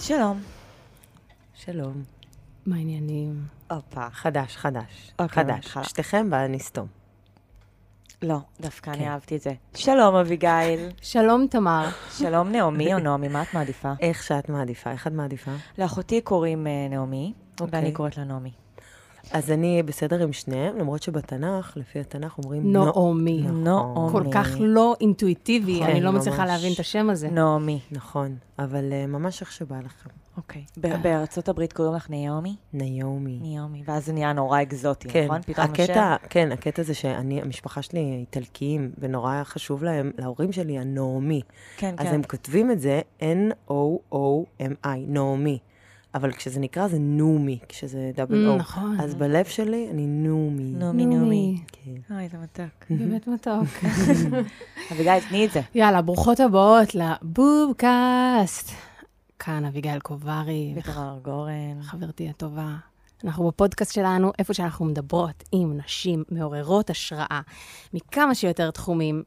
שלום. שלום. מה העניינים? הופה. חדש, חדש. אוקיי, חדש. שתיכם ואני אסתום. לא, דווקא כן. אני אהבתי את זה. שלום, אביגיל. שלום, תמר. שלום, נעמי או נעמי, מה את מעדיפה? איך שאת מעדיפה? איך את מעדיפה? לאחותי קוראים אה, נעמי, אוקיי. ואני קוראת לה נעמי. אז אני בסדר עם שניהם, למרות שבתנ"ך, לפי התנ"ך אומרים... נעמי. נכון. נעמי. כל כך לא אינטואיטיבי, כן, אני לא מצליחה. להבין את השם הזה. נעמי. נכון, אבל אה, ממש איך שבא לכם. אוקיי. ב- בארצות הברית קוראים לך נעמי? ניומי. נעמי. ואז זה נהיה נורא אקזוטי, כן, נכון? פתאום הקטע, כן, הקטע זה שאני, המשפחה שלי איטלקיים, ונורא היה חשוב להם, להורים שלי, הנעמי. כן, אז כן. הם כותבים את זה N-O-O-M-I, נעמי. אבל כשזה נקרא זה נומי, כשזה דאבל או. נכון. אז בלב שלי אני נומי. נעמי, נעמי. כן. אוי, זה מתוק. באמת מתוק. אביגיל, תני את זה. יאללה, ברוכות הבאות לבובקאסט. כאן אביגיל קוברי, ותמר גורן. חברתי הטובה. אנחנו בפודקאסט שלנו, איפה שאנחנו מדברות עם נשים מעוררות השראה מכמה שיותר תחומים.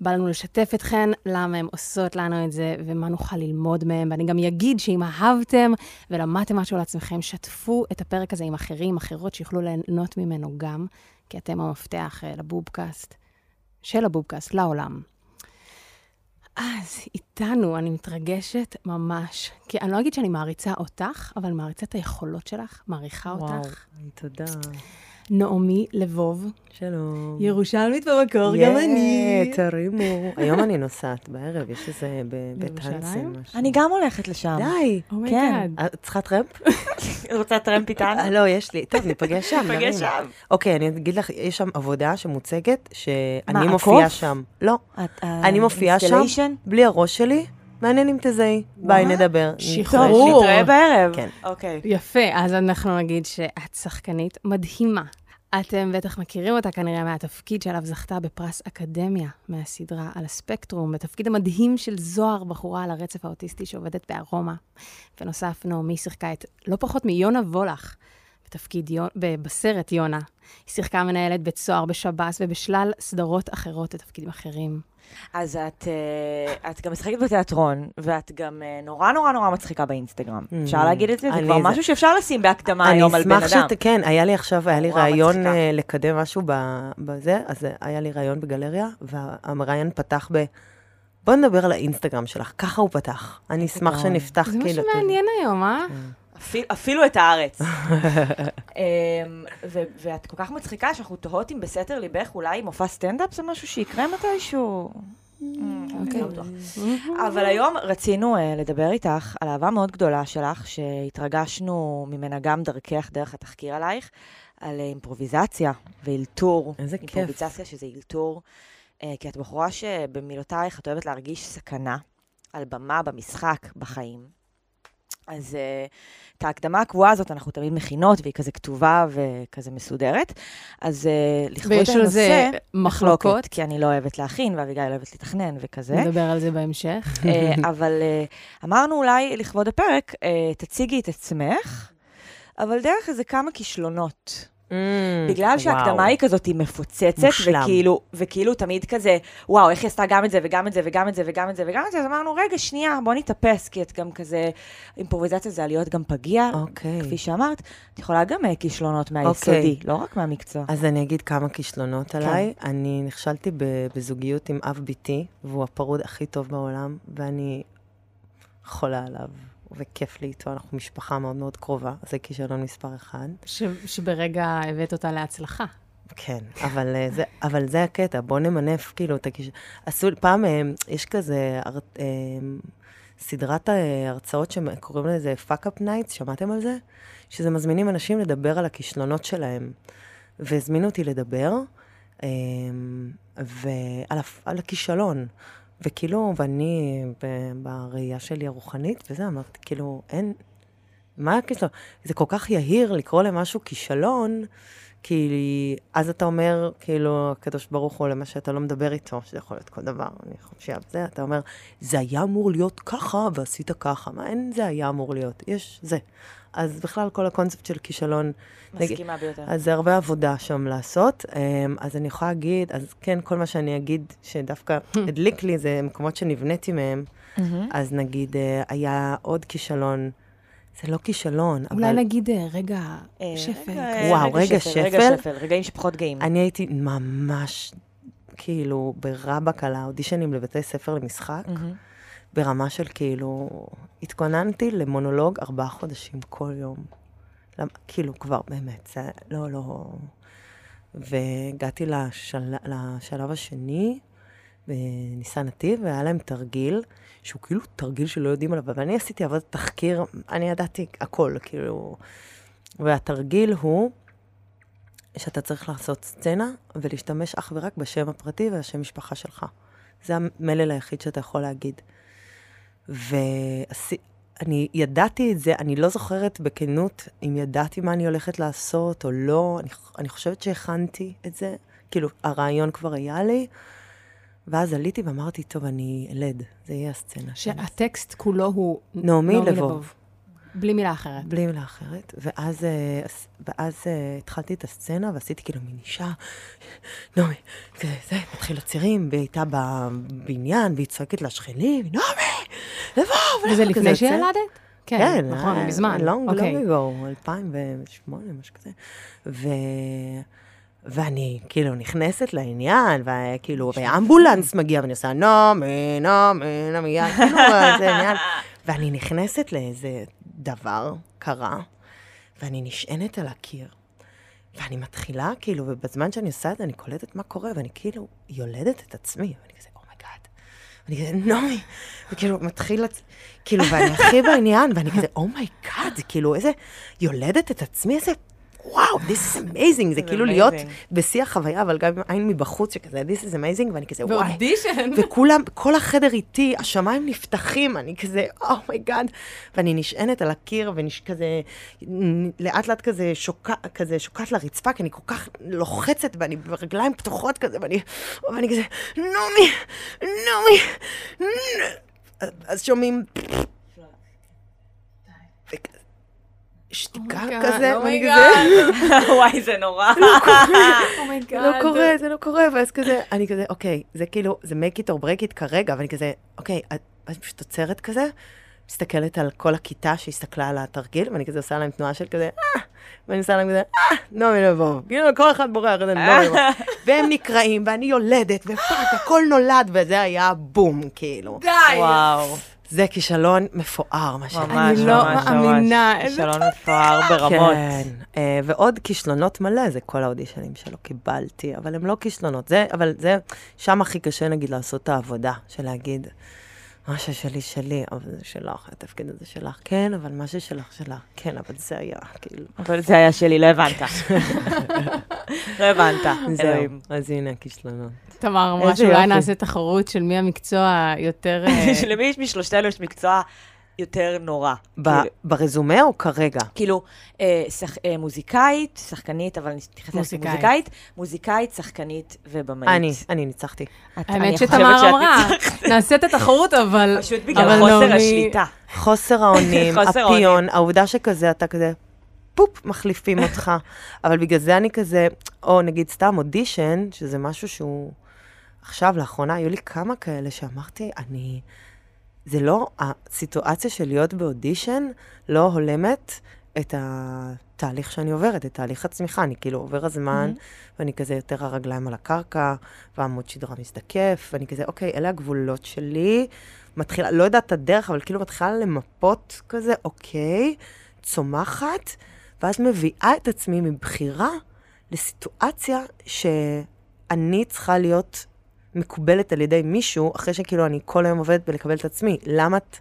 בא לנו לשתף אתכן למה הן עושות לנו את זה ומה נוכל ללמוד מהן. ואני גם אגיד שאם אהבתם ולמדתם משהו על עצמכם, שתפו את הפרק הזה עם אחרים, אחרות שיוכלו ליהנות ממנו גם, כי אתם המפתח אה, לבובקאסט, של הבובקאסט, לעולם. אז איתנו, אני מתרגשת ממש, כי אני לא אגיד שאני מעריצה אותך, אבל מעריצה את היכולות שלך, מעריכה וואו. אותך. תודה. נעמי לבוב, שלום. ירושלמית במקור, גם יא, אני. תרימו. היום אני נוסעת בערב, יש איזה בבית? הנסן משהו. אני גם הולכת לשם. די. כן. כן. אה, צריכה טרמפ? רוצה טרמפ איתנו? אה, לא, יש לי. טוב, ניפגש שם. ניפגש. שם. אוקיי, אני אגיד לך, יש שם עבודה שמוצגת, שאני מופיעה? שם. לא, את- אני מופיעה שם? בלי הראש שלי, מעניין אם תזהי. ביי. נדבר. שחרור. נתראה בערב. כן. אוקיי. יפה, אז אנחנו נגיד שאת שחקנית מדהימה. אתם בטח מכירים אותה כנראה מהתפקיד שעליו זכתה בפרס אקדמיה מהסדרה על הספקטרום, בתפקיד המדהים של זוהר, בחורה על הרצף האוטיסטי שעובדת בארומה. בנוסף, נעמי שיחקה את לא פחות מיונה וולך בתפקיד, יו- ב- בסרט יונה. היא שיחקה מנהלת בית סוהר בשב"ס ובשלל סדרות אחרות בתפקידים אחרים. אז את, אה, את גם משחקת בתיאטרון, ואת גם אה, נורא נורא נורא מצחיקה באינסטגרם. Mm. אפשר להגיד את זה? זה אני- כבר זה- משהו שאפשר לשים בהקדמה אני היום על בן אשמח אדם. שת... כן, היה לי עכשיו, היה לי רעיון מצחיקה. אה, לקדם משהו ב- בזה, אז היה לי רעיון בגלריה, והמראיין פתח ב... בוא נדבר על האינסטגרם שלך, ככה הוא פתח. אני אשמח. שנפתח זה כאילו... משהו מעניין היום, אה? אפילו, את הארץ. אמ, ואת כל כך מצחיקה שאנחנו תוהות אם בסתר ליבך אולי מופע סטנדאפ זה משהו שיקרה מתישהו. אוקיי. לא בטוח. אבל היום רצינו uh, לדבר איתך על אהבה מאוד גדולה שלך, שהתרגשנו ממנה גם דרכך, דרך התחקיר עלייך, על uh, אימפרוביזציה ואילתור. איזה כיף. אימפרוביזציה שזה אילתור. Uh, כי את בחורה שבמילותייך את אוהבת להרגיש סכנה על במה, במשחק, בחיים. אז uh, את ההקדמה הקבועה הזאת אנחנו תמיד מכינות, והיא כזה כתובה וכזה מסודרת. אז uh, לכבוד ויש על זה הנושא, מחלוקות. כי אני לא אוהבת להכין, ואביגיל אוהבת לתכנן וכזה. נדבר על זה בהמשך. אה, אבל אה, אמרנו אולי לכבוד הפרק, אה, תציגי את עצמך, אבל דרך איזה כמה כישלונות. Mm, בגלל שההקדמה. היא כזאת, היא מפוצצת, מושלם. וכאילו, וכאילו תמיד כזה, וואו, איך היא עשתה גם את זה, וגם את זה, וגם את זה, וגם את זה, וגם את זה, אז אמרנו, רגע, שנייה, בוא נתאפס, כי את גם כזה, אימפרוביזציה זה עליות גם פגיע, אוקיי. כפי שאמרת, את יכולה גם אה, כישלונות מהיסודי, אוקיי. לא רק מהמקצוע. אז אני אגיד כמה כישלונות כן. עליי. אני נכשלתי בזוגיות עם אב ביתי, והוא הפרוד הכי טוב בעולם, ואני חולה עליו, וכיף לי איתו, אנחנו משפחה מאוד מאוד קרובה, זה כישלון מספר אחד. ש- שברגע הבאת אותה להצלחה. כן, אבל, אה, זה, אבל זה הקטע, בוא נמנף כאילו את הכישלון. עשו, פעם אה, יש כזה הר, אה, סדרת הרצאות שקוראים לזה fuck up nights, שמעתם על זה? שזה מזמינים אנשים לדבר על הכישלונות שלהם. והזמינו אותי לדבר ועל הכישלון. וכאילו, ואני בראייה שלי הרוחנית, וזה, אמרתי, כאילו, אין, מה הכישלון? זה כל כך יהיר לקרוא למשהו כישלון, כי אז אתה אומר, כאילו, הקדוש ברוך הוא, למה שאתה לא מדבר איתו, שזה יכול להיות כל דבר, אני חושבת, זה, אתה אומר, זה היה אמור להיות ככה, ועשית ככה. מה, אין זה היה אמור להיות, יש זה. אז בכלל, כל הקונספט של כישלון... מסכימה ביותר. אז זה הרבה עבודה שם לעשות. אמ, אז אני יכולה להגיד, אז כן, כל מה שאני אגיד שדווקא הדליק לי, זה מקומות שנבניתי מהם. אז נגיד, אה, היה עוד כישלון, זה לא כישלון, אבל... אולי נגיד אה, רגע אה, שפל. רגע, כזה. וואו, רגע רגע שפל? שפל, רגעים שפחות גאים. אני הייתי ממש, כאילו, ברבק על האודישנים לבתי ספר למשחק. ברמה של כאילו, התכוננתי למונולוג ארבעה חודשים כל יום. למ- כאילו, כבר, באמת, זה לא, לא... והגעתי לשל... לשלב השני, בניסן נתיב, והיה להם תרגיל, שהוא כאילו תרגיל שלא יודעים עליו, אבל אני עשיתי עבודת תחקיר, אני ידעתי הכל, כאילו... והתרגיל הוא שאתה צריך לעשות סצנה ולהשתמש אך ורק בשם הפרטי והשם משפחה שלך. זה המלל היחיד שאתה יכול להגיד. ואני ידעתי את זה, אני לא זוכרת בכנות אם ידעתי מה אני הולכת לעשות או לא, אני, אני חושבת שהכנתי את זה, כאילו, הרעיון כבר היה לי, ואז עליתי ואמרתי, טוב, אני אלד, זה יהיה הסצנה. שהטקסט כולו הוא... נעמי לבוב. בלי מילה אחרת. בלי מילה אחרת, ואז, אה, אז- ואז אה, התחלתי את הסצנה, ועשיתי כאילו מין אישה, נעמי, כזה, זה, מתחיל הצירים, והיא הייתה בבניין, והיא צועקת לשכנים, נעמי, ולבוא, וזה לפני. שילדת? כן, נכון, אה, מזמן. long, אוקיי. long ago, 2008, משהו כזה. ו... ואני כאילו נכנסת לעניין, וכאילו, ואמבולנס מגיע, ואני עושה נעמי, נעמי, נעמי, יד", כאילו, זה עניין. ואני נכנסת לאיזה דבר קרה, ואני נשענת על הקיר, ואני מתחילה, כאילו, ובזמן שאני עושה את זה, אני קולטת מה קורה, ואני כאילו יולדת את עצמי, ואני כזה, oh my god. ואני כזה, נעמי, וכאילו, מתחיל, כאילו, ואני הכי בעניין, ואני כזה, אומייגאד, כאילו, איזה, יולדת את עצמי, איזה, וואו, this is amazing, זה כאילו להיות. בשיא החוויה, אבל גם עם עין מבחוץ, שכזה, this is amazing, ואני כזה, וואי. ואודישן. וכולם, כל החדר איתי, השמיים נפתחים, אני כזה, oh my god. ואני נשענת על הקיר, וכזה, לאט לאט כזה, שוקע, כזה שוקעת לרצפה, כי אני כל כך לוחצת, ואני ברגליים פתוחות כזה, ואני, ואני כזה, נעמי, נעמי, נ-" אז שומעים... וכזה, שתיקה אומייגאד, כזה, ואני אומייגאד. כזה... וואי, זה נורא. oh my god. לא קורה, זה לא קורה, ואז כזה, אני כזה, אוקיי, זה כאילו, זה make it or break it כרגע, ואני כזה, אוקיי, את- ואז פשוט עוצרת כזה, מסתכלת על כל הכיתה שהסתכלה על התרגיל, ואני כזה עושה להם תנועה של כזה, אה, ואני עושה להם כזה, אה, נעמי לבוב. כאילו, כל אחד בורח, כזה, נעמי לבוב. והם נקראים, ואני יולדת, ו fuck, הכל נולד, וזה היה בום, כאילו. די. וואו, זה כישלון מפואר, מה שהיה. ממש, אני לא ממש, מאמינה, ממש. כישלון מפואר ברמות. כן, אה, ועוד כישלונות מלא, זה כל האודישנים שלא קיבלתי, אבל הם לא כישלונות. זה, אבל זה, שם הכי קשה, נגיד, לעשות את העבודה, של להגיד, מה ששלי, שלי, אבל זה שלך, התפקיד הזה שלך. כן, אבל מה ששלך, שלך. כן, אבל זה היה, כאילו. אבל זה היה שלי, לא הבנת. לא הבנת, זהו, אלוהים. אז הנה הכישלונות. תמר אמרה שאולי. נעשה תחרות של מי המקצוע יותר... אה, שלמי יש משלושתנו יש מקצוע יותר נורא. ב- כאילו- ברזומה או כרגע? כאילו, אה, שח, אה, מוזיקאית, שחקנית, אבל אני מתייחסת מוזיקאית. מוזיקאית, מוזיקאית, שחקנית ובמאית. אני, אני ניצחתי. את- האמת שתמר אמרה. נעשה את התחרות, אבל... פשוט בגלל אבל חוסר נעמי- השליטה. חוסר האונים, חוסר הפיון, העובדה שכזה, אתה כזה, פופ, מחליפים אותך. אבל בגלל זה אני כזה, או נגיד סתם אודישן, שזה משהו שהוא... עכשיו, לאחרונה, היו לי כמה כאלה שאמרתי, אני... זה לא, הסיטואציה של להיות באודישן לא הולמת את התהליך שאני עוברת, את תהליך הצמיחה. אני כאילו עובר הזמן, ואני כזה יותר הרגליים על הקרקע, והעמוד שדרה מזדקף, ואני כזה, אוקיי, אלה הגבולות שלי. מתחילה, לא יודעת את הדרך, אבל כאילו מתחילה למפות כזה, אוקיי, צומחת, ואז מביאה את עצמי מבחירה לסיטואציה שאני צריכה להיות מקובלת על ידי מישהו, אחרי שכאילו אני כל היום עובדת בלקבל את עצמי. למה את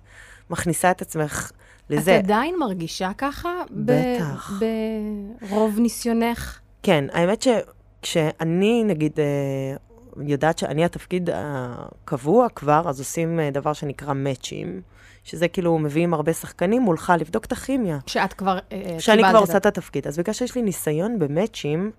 מכניסה את עצמך לזה? את עדיין מרגישה ככה? בטח. ברוב ניסיונך? כן, האמת שכשאני, נגיד, אה, יודעת שאני התפקיד הקבוע כבר, אז עושים אה, דבר שנקרא מאצ'ים, שזה כאילו מביאים הרבה שחקנים מולך לבדוק את הכימיה. שאת כבר אה, שאני כבר עושה את התפקיד. אז בגלל שיש לי ניסיון במאצ'ים,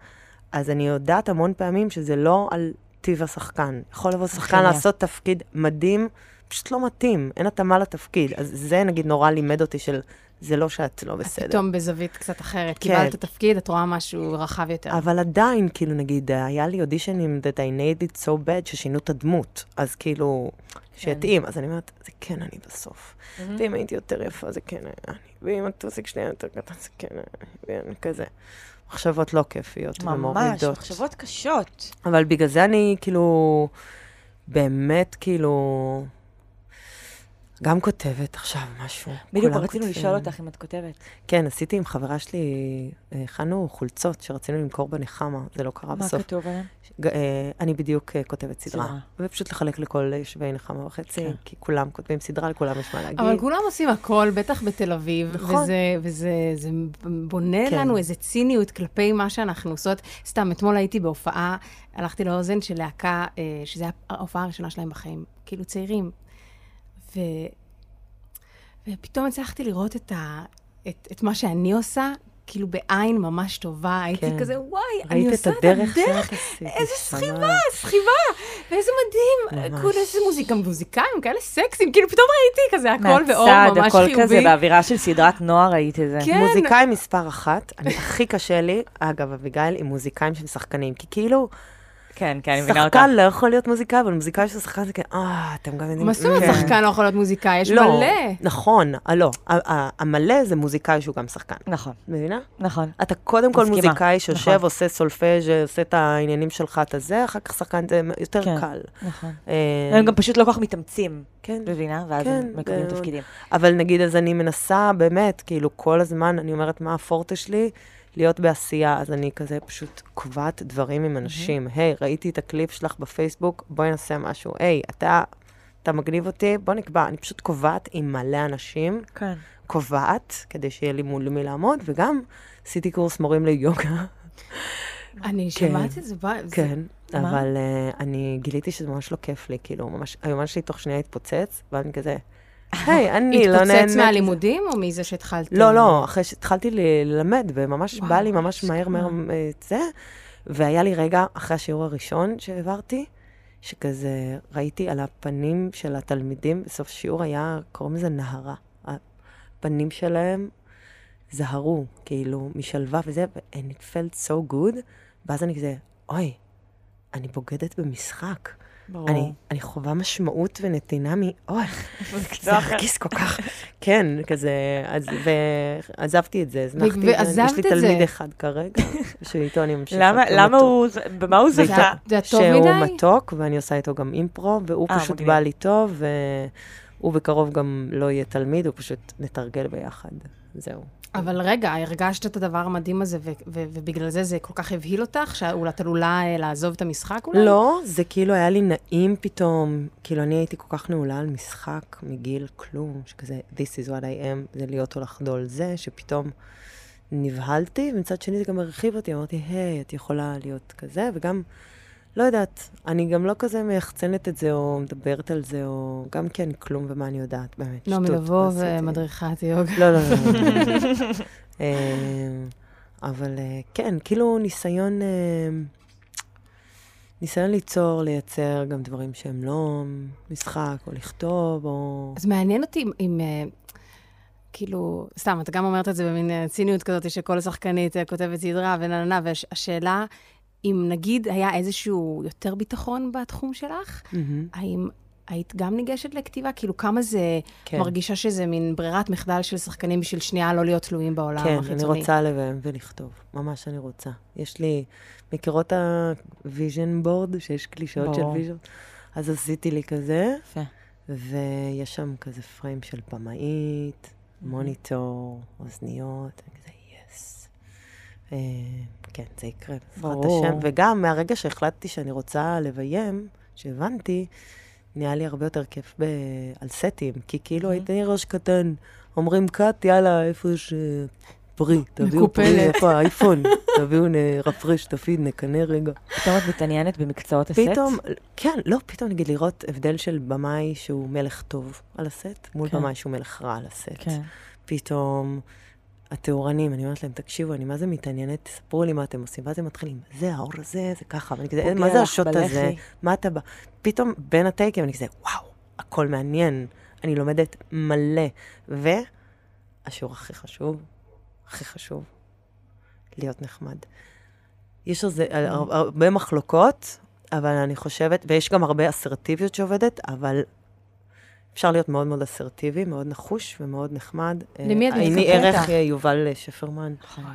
אז אני יודעת המון פעמים שזה לא על טיב השחקן. יכול לבוא שחקן. לעשות תפקיד מדהים, פשוט לא מתאים, אין התאמה לתפקיד. אז זה נגיד נורא לימד אותי של, זה לא שאת לא בסדר. פתאום בזווית קצת אחרת. כן. קיבלת את התפקיד, את רואה משהו רחב יותר. אבל עדיין, כאילו, נגיד, היה לי אודישנים that I nailed it so bad, ששינו את הדמות. אז כאילו, שיתאים. אז אני אומרת, זה כן אני בסוף. ואם הייתי יותר יפה, זה כן אני. ואם הטוסיק שלי היה יותר קטן, זה כן אני. ואני כזה. מחשבות לא כיפיות ממש, ומורידות. מחשבות קשות. אבל בגלל זה אני, כאילו, באמת, כאילו, גם כותבת עכשיו משהו. בדיוק רצינו כותבים. לשאול אותך אם את כותבת. כן, עשיתי עם חברה שלי, אה, הכנו חולצות שרצינו למכור בנחמה, זה לא קרה מה בסוף. כתוב עליהן? אה, אני בדיוק אה, כותבת סדרה. סדרה. ופשוט לחלק לכל יושבי נחמה וחצי, כן. כי כולם כותבים סדרה, לכולם יש מה להגיד. אבל כולם עושים הכל, בטח בתל אביב, נכון. וזה, וזה זה בונה כן. לנו איזו ציניות כלפי מה שאנחנו עושות. סתם, אתמול הייתי בהופעה, הלכתי לאוזן של להקה, שזו הייתה ההופעה הראשונה שלהם בחיים, כאילו צעירים. ו... ופתאום הצלחתי לראות את, ה... את, את מה שאני עושה, כאילו בעין ממש טובה. הייתי כן. כזה, וואי, אני עושה את הדרך הדרך. איזה. סחיבה, סחיבה, ואיזה מדהים. כולה איזה מוזיקה, מוזיקאים כאלה סקסים, כאילו פתאום ראיתי כזה הכל מהצד, ממש הכל חיובי. כזה, באווירה של סדרת נוער ראית את זה. כן. מוזיקאי מספר אחת, אני, הכי קשה לי, אגב, אביגיל, עם מוזיקאים שהם שחקנים, כי כאילו, כן, כן, אני מבינה אותך. שחקן לא יכול להיות מוזיקאי, אבל מוזיקאי של שחקן זה כאילו, אה, אתם גם יודעים... מה זאת אומרת כן. שחקן לא יכול להיות מוזיקאי? יש לא, מלא. נכון, אה, לא, המלא זה מוזיקאי שהוא גם שחקן, נכון, מבינה? נכון. אתה קודם כל מסכימה, מוזיקאי שיושב, נכון. עושה סולפז', עושה את העניינים שלך, את הזה, אחר כך שחקן זה יותר כן. קל. נכון. אה, הם גם פשוט לא כל כך מתאמצים, כן. מבינה? ואז כן, הם מקבלים זה- תפקידים. אבל נגיד, אז אני מנסה באמת, כאילו, כל הזמן, אני אומרת, מה הפורטה שלי? להיות בעשייה, אז אני כזה פשוט קובעת דברים עם אנשים. היי, ראיתי את הקליפ שלך בפייסבוק, בואי נעשה משהו. היי, אתה, אתה מגניב אותי, בוא נקבע. אני פשוט קובעת עם מלא אנשים, כן. קובעת, כדי שיהיה לי מול מי לעמוד, וגם עשיתי קורס מורים ליוגה. אני כן. שמעת את זה, כן? אבל uh, אני גיליתי שזה ממש לא כיף לי, כאילו, ממש, היומן שלי תוך שנייה התפוצץ, ואני כזה, היי, אני לא נהנית. התפוצץ מהלימודים או מזה שהתחלת? לא, לא, אחרי שהתחלתי ללמד, וממש בא לי ממש מהר. מהר אה, את זה, והיה לי רגע, אחרי השיעור הראשון שהעברתי, שכזה ראיתי על הפנים של התלמידים, בסוף השיעור היה, קוראים לזה נהרה. הפנים שלהם זהרו, כאילו, משלווה וזה, and it felt so good, ואז אני כזה, אוי, אני בוגדת במשחק. ברור. אני, אני חווה משמעות ונתינה מ... אוי, זה הרגיש כל כך... כן, כזה, אז, ועזבתי את זה, הזנחתי את זה. יש לי תלמיד. אחד כרגע, שאיתו אני ממשיכה. למה, למה. הוא, במה הוא זכה? זה טוב שהוא מדי? מתוק, ואני עושה איתו גם אימפרו, והוא אה, פשוט. בא לי טוב, והוא בקרוב גם לא יהיה תלמיד, הוא פשוט נתרגל ביחד. זהו. אבל רגע, הרגשת את הדבר המדהים הזה, ו- ו- ובגלל זה זה כל כך הבהיל אותך, שאולי את עלולה אה, לעזוב את המשחק אולי? לא, זה כאילו היה לי נעים פתאום. כאילו, אני הייתי כל כך נעולה על משחק מגיל כלום, שכזה, this is what I am, זה להיות או לחדול זה, שפתאום נבהלתי, ומצד שני זה גם הרחיב אותי, אמרתי, היי, את יכולה להיות כזה, וגם, לא יודעת, אני גם לא כזה מייחצנת את זה, או מדברת על זה, או גם אני כלום ומה אני יודעת, באמת, נעמי שטות, לבוא מה עשיתי? ומדריכת יוגה. לא, לא, לא. לא. אה, אבל אה, כן, כאילו ניסיון, אה, ניסיון ליצור, לייצר גם דברים שהם לא משחק, או לכתוב, או... אז מעניין אותי אם, כאילו, סתם, אתה גם אומרת את זה במין ציניות כזאת, שכל שחקנית כותבת סדרה ונה נה נה, והשאלה, אם נגיד היה איזשהו יותר ביטחון בתחום שלך, מהמם. האם היית גם ניגשת לכתיבה? כאילו, כמה זה כן. מרגישה שזה מין ברירת מחדל של שחקנים בשביל שנייה לא להיות תלויים בעולם כן, החיצוני? אני רוצה לביים ולכתוב, ממש אני רוצה. יש לי, מכירות ה-vision board, שיש קלישאות של ברור. vision? אז עשיתי לי כזה, יפה. ויש שם כזה פריים של במאית, מוניטור, אוזניות, אני כזה, יס. אה, כן, זה יקרה, בעזרת. השם. וגם מהרגע שהחלטתי שאני רוצה לביים, שהבנתי, נהיה לי הרבה יותר כיף ב... על סטים, כי כאילו הייתי ראש קטן, אומרים קאט, יאללה, איפה יש... פרי, תביאו. פרי, איפה האייפון? תביאו, נרפרש את הפיד, נקנא רגע. פתאום את מתעניינת במקצועות הסט? פתאום, כן, לא, פתאום נגיד לראות הבדל של במאי שהוא מלך טוב על הסט, מול כן. במאי שהוא מלך רע על הסט. כן. פתאום התאורנים, אני אומרת להם, תקשיבו, אני מה זה מתעניינת, תספרו לי מה אתם עושים. ואז הם מתחילים, זה, האור הזה, זה ככה, ואני כזה, פוגע מה זה השוט הזה? בלחי." מה אתה בא? פתאום בין הטייקים אני כזה, וואו, הכל מעניין. אני לומדת מלא. והשיעור הכי חשוב, הכי חשוב, להיות נחמד. יש על זה Mm. הר- הרבה מחלוקות, אבל אני חושבת, ויש גם הרבה אסרטיביות שעובדת, אבל אפשר להיות מאוד מאוד אסרטיבי, מאוד נחוש ומאוד נחמד. למי את אה, עיני מתכוונת? ערך אה, יובל אה, שפרמן.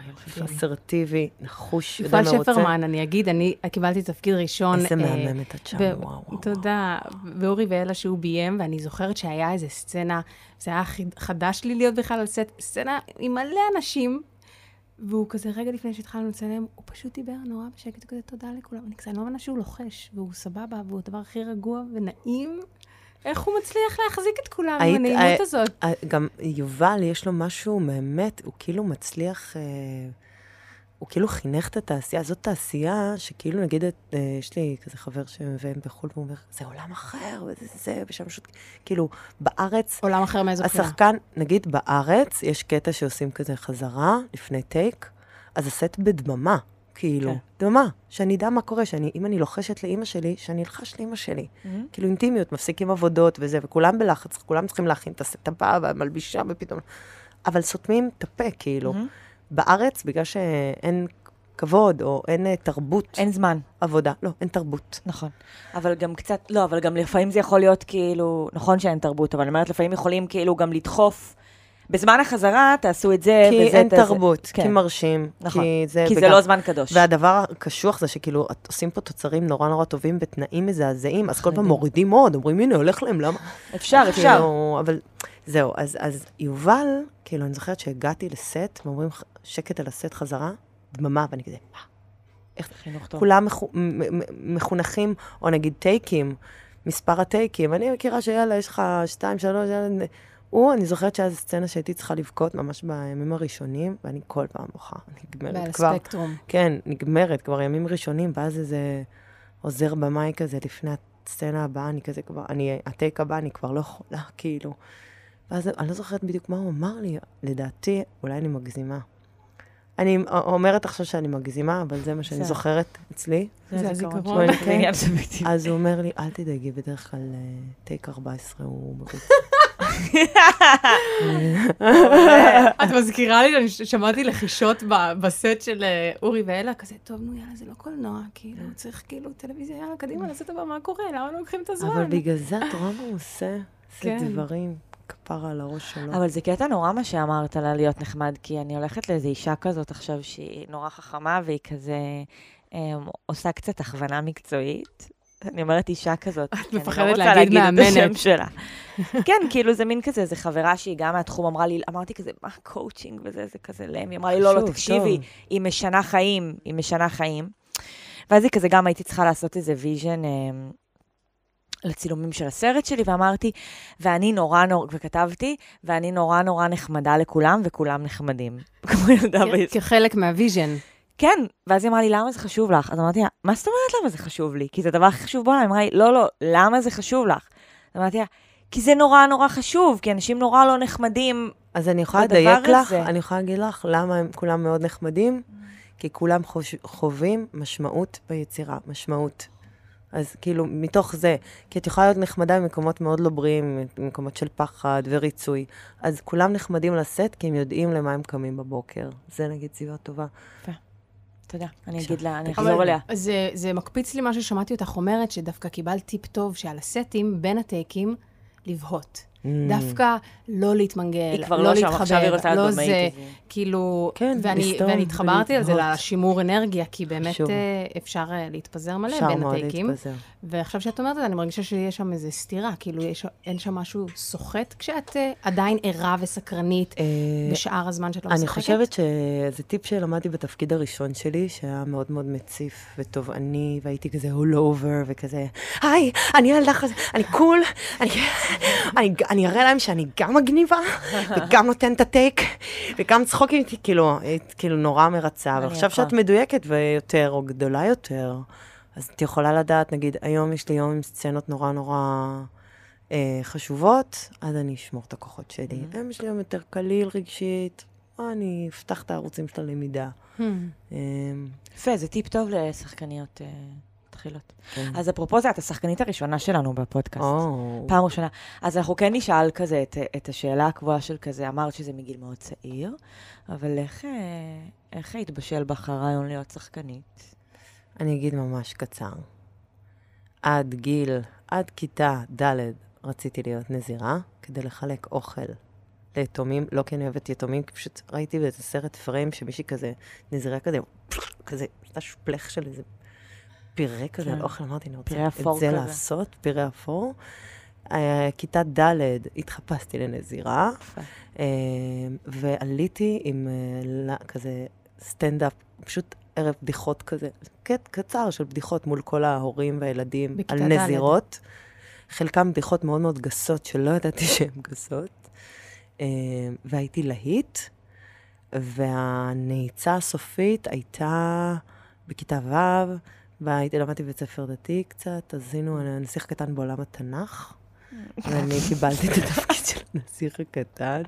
יופי. אסרטיבי, נחוש, יודע יובל מה רוצה. שפרמן, אני אגיד, אני קיבלתי תפקיד ראשון. איזה מהממת את שם, וואו, וואו. תודה. ואורי ואלה שהוא ביים, ואני זוכרת שהיה איזה סצנה, זה היה חדש לי להיות בכלל על סט, סצנה עם מלא אנשים, והוא כזה, רגע לפני שהתחלנו לצלם, הוא פשוט דיבר נורא בשקט, הוא כזה, תודה לכולם. אני כזה, אני לא מבינה שהוא לוחש, והוא סבבה, והוא הדבר הכי רגוע ונעים. איך הוא מצליח להחזיק את כולם עם היית- הנעימות אה, הזאת? אה, גם יובל, יש לו משהו באמת, הוא כאילו מצליח, אה, הוא כאילו חינך את התעשייה. זאת תעשייה שכאילו, נגיד, את, אה, יש לי כזה חבר שמביים בחו"ל, והוא אומר, זה עולם אחר, וזה זה, ושם פשוט, כאילו, בארץ, עולם אחר מאיזו בחינה. השחקן, נגיד בארץ, יש קטע שעושים כזה חזרה, לפני טייק, אז הסט בדממה, כאילו, כן. דממה, שאני אדע מה קורה, שאני, אם אני לוחשת לאימא שלי, שאני אלחש לאימא שלי. כאילו אינטימיות, מפסיקים עבודות וזה, וכולם בלחץ, כולם צריכים להכין את הסט הבא והמלבישה ופתאום... אבל סותמים את הפה, כאילו. בארץ, בגלל שאין כבוד או אין אה, תרבות אין זמן. עבודה, לא, אין תרבות. נכון. אבל גם קצת, לא, אבל גם לפעמים זה יכול להיות כאילו, נכון שאין תרבות, אבל אני אומרת, לפעמים יכולים כאילו גם לדחוף. בזמן החזרה תעשו את זה, כי וזה אין תעשה- תרבות, כן. כי מרשים, נכון. כי זה... כי זה וגם- לא זמן קדוש. והדבר הקשוח זה שכאילו, את עושים פה תוצרים נורא נורא טובים בתנאים מזעזעים, אז כל פעם. מורידים עוד, אומרים, הנה, הולך להם, למה? אפשר, אפשר. כאילו, אבל זהו, אז, אז יובל, כאילו, אני זוכרת שהגעתי לסט, ואומרים, "ח- שקט על הסט חזרה, דממה, ואני כזה, מה? חינוך טוב. כולם מחונכים, או נגיד טייקים, מספר הטייקים. אני מכירה שיאללה, יש לך שתיים, שלוש, יאללה. הוא, אני זוכרת שהיה איזו סצנה שהייתי צריכה לבכות ממש בימים הראשונים, ואני כל פעם בוכה, ועל נגמרת כבר. הספקטרום. כן, נגמרת, כבר ימים ראשונים, ואז איזה עוזר במאי כזה, לפני הסצנה הבאה, אני כזה כבר, אני, הטייק הבא, אני כבר לא יכולה, כאילו. ואז אני לא זוכרת בדיוק מה הוא אמר לי, לדעתי, אולי אני מגזימה. אני אומרת עכשיו שאני מגזימה, אבל זה מה שאני. זוכרת אצלי. זה הזיכרון סובייקטיבי. אז הוא אומר לי, אל תדאגי, בדרך כלל אה, טייק 14 הוא מרוץ. את מזכירה לי, אני שמעתי לחישות בסט של אה, אורי ואלה, כזה, טוב, נו, יאללה, זה לא קולנוע, כאילו, צריך כאילו טלוויזיה, יאללה, קדימה, לעשות דבר, מה קורה? למה לא לוקחים את הזמן? אבל בגלל זה את רואה מה הוא עושה? עושה כן. דברים, כפרה על הראש שלו. אבל זה קטע נורא מה שאמרת על להיות נחמד, כי אני הולכת לאיזו אישה כזאת עכשיו שהיא נורא חכמה, והיא כזה אה, עושה קצת הכוונה מקצועית. אני אומרת אישה כזאת. את מפחדת לא רוצה להגיד להגיד את מאמנת. השם שלה. כן, כאילו זה מין כזה, זו חברה שהיא גם מהתחום, אמרה לי, אמרתי כזה, מה קואוצ'ינג וזה, זה כזה lame. היא אמרה לי, לא, לא, תקשיבי. היא משנה חיים, היא משנה חיים. ואז היא כזה, גם הייתי צריכה לעשות איזה vision לצילומים של הסרט שלי, ואמרתי, ואני נורא נורא, וכתבתי, ואני נורא נורא נחמדה לכולם, וכולם נחמדים. כמו ילדה בישראל. כחלק מה vision. כן, ואז היא אמרה לי, למה זה חשוב לך? אז אמרתי לה, מה זאת אומרת למה זה חשוב לי? כי זה הדבר הכי חשוב בעולם. היא אמרה לי, לא, לא, למה זה חשוב לך? אז אמרתי לה, כי זה נורא נורא חשוב, כי אנשים נורא לא נחמדים. אז אני יכולה לדייק לך, הזה. אני יכולה להגיד לך למה הם כולם מאוד נחמדים, כי כולם חוש, חווים משמעות ביצירה, משמעות. אז כאילו, מתוך זה, כי את יכולה להיות נחמדה במקומות מאוד לא בריאים, במקומות של פחד וריצוי. אז כולם נחמדים לסט, כי הם יודעים למה הם קמים בבוקר. זה נגיד סיבה טובה. יודע, אני אגיד לה, אני. אחזור אליה. זה, זה מקפיץ לי מה ששמעתי אותך אומרת, שדווקא קיבלת טיפ טוב שעל הסטים, בין הטייקים, לבהות. Mm. דווקא לא להתמנגל, היא כבר לא לא שם, להתחבר, עכשיו היא רוצה לא. זה, כאילו, כן, ואני, לסתום ואני התחברתי על זה. לשימור אנרגיה, כי באמת חשוב. אה, אפשר אה, להתפזר מלא בין הטייקים. ועכשיו שאת אומרת את זה, אני מרגישה שיש שם איזו סתירה, כאילו יש, אין שם משהו סוחט כשאת אה, עדיין ערה וסקרנית בשאר הזמן שאת לא משחקת? אני חושבת שזה טיפ שלמדתי בתפקיד הראשון שלי, שהיה מאוד מאוד מציף ותובעני, והייתי כזה all over וכזה, היי, אני ילדה כזה, אני קול, אני, אני, אראה להם שאני גם מגניבה, וגם נותן את הטייק, וגם צחוקים איתי, כאילו, כאילו נורא מרצה. אבל עכשיו. שאת מדויקת ויותר, או גדולה יותר, אז את יכולה לדעת, נגיד, היום יש לי יום עם סצנות נורא נורא אה, חשובות, אז אני אשמור את הכוחות שלי. Mm-hmm. היום יש לי יום יותר קליל רגשית, אני אפתח את הערוצים של הלמידה. Hmm. אה, יפה, זה טיפ טוב לשחקניות אה, מתחילות. כן. אז אפרופו זה, את השחקנית הראשונה שלנו בפודקאסט. או, פעם ראשונה. אז אנחנו כן נשאל כזה את, את השאלה הקבועה של כזה, אמרת שזה מגיל מאוד צעיר, אבל איך, אה, איך התבשל בך הרעיון להיות שחקנית? אני אגיד ממש קצר. עד גיל, עד כיתה ד' רציתי להיות נזירה, כדי לחלק אוכל ליתומים, לא כי אני אוהבת יתומים, כי פשוט ראיתי באיזה סרט פריים שמישהי כזה, נזירה כזה, כזה, עשתה שפלך של איזה פירה כזה על כן. אוכל, אמרתי, אני רוצה את זה כזה. לעשות, פירה אפור. אה, כיתה ד' התחפשתי לנזירה. אה, ועליתי עם ל- כזה סטנדאפ, פשוט ערב בדיחות כזה, קט קצר של בדיחות מול כל ההורים והילדים על. נזירות. חלקם בדיחות מאוד מאוד גסות, שלא ידעתי שהן גסות. אה, והייתי להיט, והנעיצה הסופית הייתה בכיתה ו', והייתי למדתי בבית ספר דתי קצת, אז היינו הנסיך הקטן בעולם התנ"ך, ואני קיבלתי את התפקיד של הנסיך הקטן.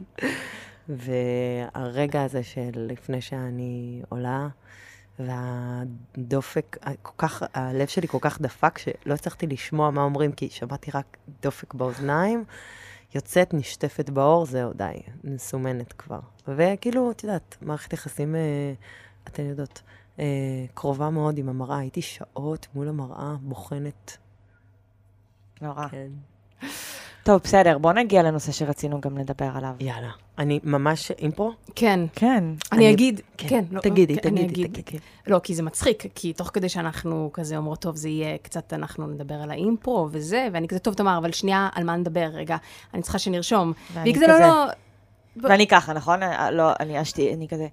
והרגע הזה של לפני שאני עולה, והדופק, כל כך, הלב שלי כל כך דפק, שלא הצלחתי לשמוע מה אומרים, כי שמעתי רק דופק באוזניים. יוצאת, נשטפת באור, זהו, די, מסומנת כבר. וכאילו, את יודעת, מערכת יחסים, אה, אתן יודעות, קרובה מאוד עם המראה. הייתי שעות מול המראה, בוחנת. נורא. כן. טוב, בסדר, בוא נגיע לנושא שרצינו גם לדבר עליו. יאללה. אני ממש אימפרו? כן. כן. אני אני- אגיד, כן, כן, לא, תגידי, כן, תגידי, תגידי. לא, כי זה מצחיק, כי תוך כדי שאנחנו כזה אומרות, טוב, זה יהיה קצת, אנחנו נדבר על האימפרו וזה, ואני כזה, טוב, תמר, אבל שנייה, על מה נדבר? רגע, אני צריכה שנרשום. ואני והיא כזה, לא, לא, ואני ככה, נכון? אה, לא, אני אשתי, אני כזה, זה-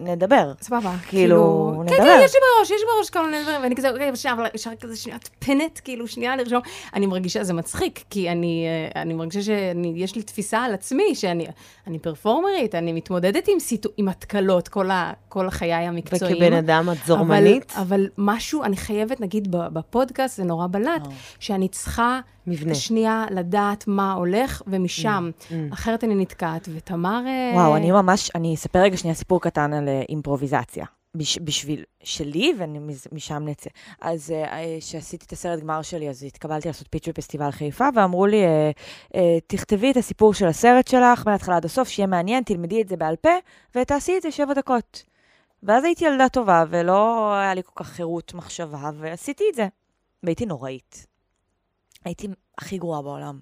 נדבר. סבבה. כאילו, כן, נדבר. כן, יש לי בראש, יש לי בראש כל מיני דברים, ואני כזה, אבל שנייה, אבל אפשר כזה שנייה, פנט, כאילו, שנייה לרשום. אני מרגישה, זה מצחיק, כי אני, אה, אני מרגישה שיש לי תפיסה על עצמי, שאני אני פרפורמרית, אני מתמודדת עם, סיטו, עם התקלות כל, ה, כל חיי המקצועיים. וכבן אדם את זורמנית? אבל, אבל משהו, אני חייבת, נגיד בפודקאסט, זה נורא בלט, אה. שאני צריכה מבנה. שנייה לדעת מה הולך, ומשם. אחרת אני נתקעת, ותמר... אה, וואו, אני ממש, אני אספר רגע שנייה סיפור קטן על אה, אימפרוביזציה. בש, בשביל שלי, ומשם נצא. אז אה, כשעשיתי את הסרט גמר שלי, אז התקבלתי לעשות פיץ' בפסטיבל חיפה, ואמרו לי, תכתבי את הסיפור של הסרט שלך מההתחלה עד הסוף, שיהיה מעניין, תלמדי את זה בעל פה, ותעשי את זה שבע דקות. ואז הייתי ילדה טובה, ולא היה לי כל כך חירות מחשבה, ועשיתי את זה. והייתי נוראית. הייתי הכי גרועה בעולם.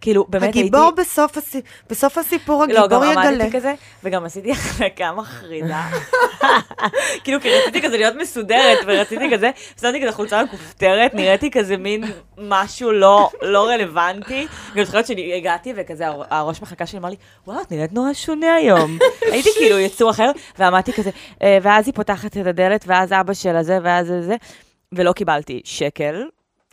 כאילו, באמת הייתי... הגיבור בסוף, הסיפור, בסוף הסיפור, לא, גם הגיבור יגלה. עמדתי כזה, וגם עשיתי החלקה מחרידה. כאילו, כי רציתי כזה להיות מסודרת, ורציתי כזה, שמתי כזה חולצה מכופתרת, נראיתי כזה מין משהו לא, לא רלוונטי. גם זוכרת שהגעתי, וכזה הר- הראש מחלקה שלי אמר לי, וואו, את נראית נורא שונה היום. הייתי כאילו יצור אחר, ועמדתי כזה, אה, ואז היא פותחת את הדלת, ואז אבא שלה זה, ואז זה, ולא קיבלתי שקל.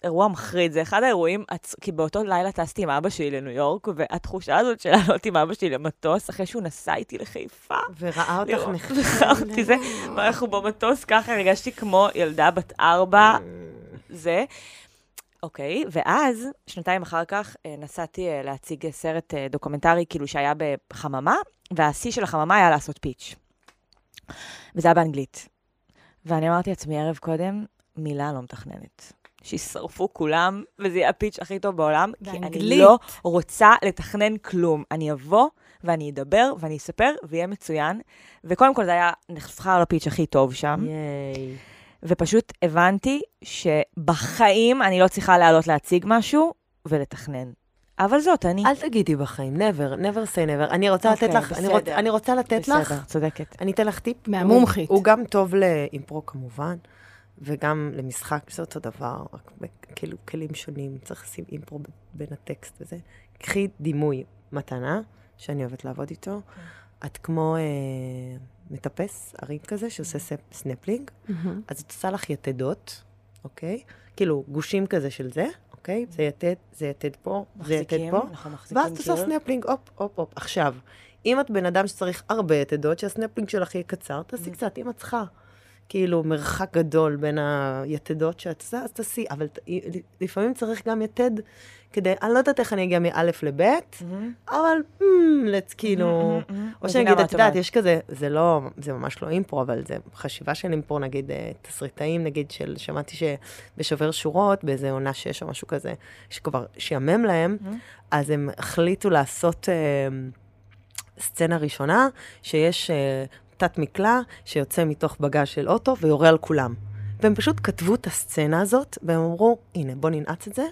אירוע מחריד, זה אחד האירועים, כי באותו לילה טסתי עם אבא שלי לניו יורק, והתחושה הזאת של לעלות עם אבא שלי למטוס, אחרי שהוא נסע איתי לחיפה, וראה אותך לראות- נחמד. ראה אותי זה, ואנחנו במטוס ככה, הרגשתי כמו ילדה בת ארבע, זה. אוקיי, ואז, שנתיים אחר כך, אה, נסעתי אה, להציג סרט אה, דוקומנטרי, כאילו שהיה בחממה, והשיא של החממה היה לעשות פיץ'. וזה היה באנגלית. ואני אמרתי לעצמי ערב קודם, מילה לא מתכננת. שישרפו כולם, וזה יהיה הפיץ' הכי טוב בעולם, כי אני באנגלית. לא רוצה לתכנן כלום. אני אבוא ואני אדבר ואני אספר, ויהיה מצוין. וקודם כל זה היה נבחר לפיץ' הכי טוב שם. ייי. ופשוט הבנתי שבחיים אני לא צריכה לעלות להציג משהו ולתכנן. אבל זאת אני. אל תגידי בחיים, never, never say never. אני רוצה לתת אוקיי, לך, אני רוצ- בסדר. אני רוצה לתת לך, בסדר, צודקת. אני אתן לך טיפ. מהמומחית. הוא הוא גם טוב לאימפרו כמובן, וגם למשחק, זה אותו דבר, רק בכאילו כלים שונים, צריך לשים אימפרו בין הטקסט וזה. קחי דימוי מתנה, שאני אוהבת לעבוד איתו. את כמו אה, מטפס, ערים כזה, שעושה ספ- סנפלינג. מהמם. אז את עושה לך יתדות, אוקיי? כאילו, גושים כזה של זה, אוקיי? זה יתד, זה יתד פה, זה יתד מחזיקים, פה. אנחנו מחזיקים ואז את עושה קיר. סנפלינג, הופ, הופ, הופ. עכשיו, אם את בן אדם שצריך הרבה יתדות, שהסנפלינג שלך יהיה קצר, תעשי קצת, אם את צריכה. כאילו, מרחק גדול בין היתדות שאת עושה, אז תעשי. אבל לפעמים צריך גם יתד כדי, אני לא יודעת איך אני אגיע מא' לב', מהמם. אבל, mm, let's כאילו... או שנגיד, מה את יודעת. יש כזה, זה לא, זה ממש לא אימפרו, אבל זה חשיבה של אימפרו, נגיד, אה, תסריטאים, נגיד, של, שמעתי שבשובר שורות, באיזה עונה שש או משהו כזה, שכבר שיאמם להם. אז הם החליטו לעשות אה, סצנה ראשונה, שיש אה, תת מקלע שיוצא מתוך בגז של אוטו ויורה על כולם. והם פשוט כתבו את הסצנה הזאת, והם אמרו, הנה, בוא ננעץ את זה,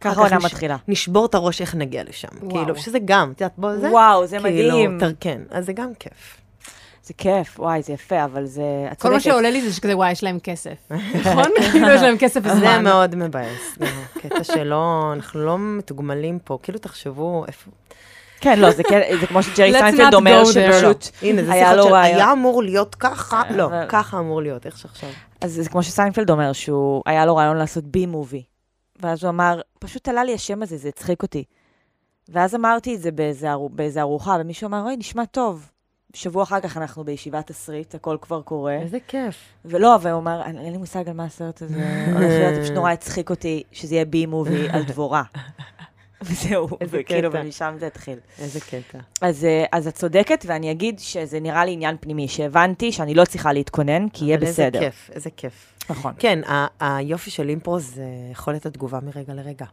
ככה העונה נש- מתחילה. נשבור את הראש איך נגיע לשם. וואו. כאילו, שזה גם, את יודעת, בוא, זה... וואו, זה כאילו, מדהים. תר- כן, אז זה גם כיף. זה כיף, וואי, זה יפה, אבל זה... את כל מה. שעולה לי זה שכזה, וואי, יש להם כסף. נכון? כאילו, יש להם כסף זה וזמן. מאוד מבאס. קטע שלא, אנחנו לא מתוגמלים פה. כאילו, תחשבו איפה... כן, לא, זה כן- זה כמו שג'רי סיינפלד אומר. שפשוט... הנה, זה היה לו רעיון. היה אמור להיות ככה, לא, אבל- ככה אמור להיות, איך שעכשיו. אז זה כמו שסיינפלד אומר, שהוא, היה לו רעיון לעשות Bee Movie. ואז הוא אמר, פשוט עלה לי השם הזה, זה הצחיק אותי. ואז אמרתי את זה באיזה, ארו- באיזה ארוחה, ומישהו אמר, אוי, נשמע טוב. שבוע אחר כך אנחנו בישיבת תסריט, הכל כבר קורה. איזה כיף. ולא, והוא אמר, "אין- אין לי מושג על מה הסרט הזה הולך להיות, זה פשוט נורא הצחיק אותי שזה יהיה בי מובי על דבורה. וזהו, וכאילו. ומשם זה התחיל. איזה קטע. אז, אה, אז את צודקת, ואני אגיד שזה נראה לי עניין פנימי, שהבנתי שאני לא צריכה להתכונן, כי יהיה בסדר. איזה כיף, איזה כיף. נכון. כן, ה- היופי של אימפרו זה יכולת התגובה מרגע לרגע,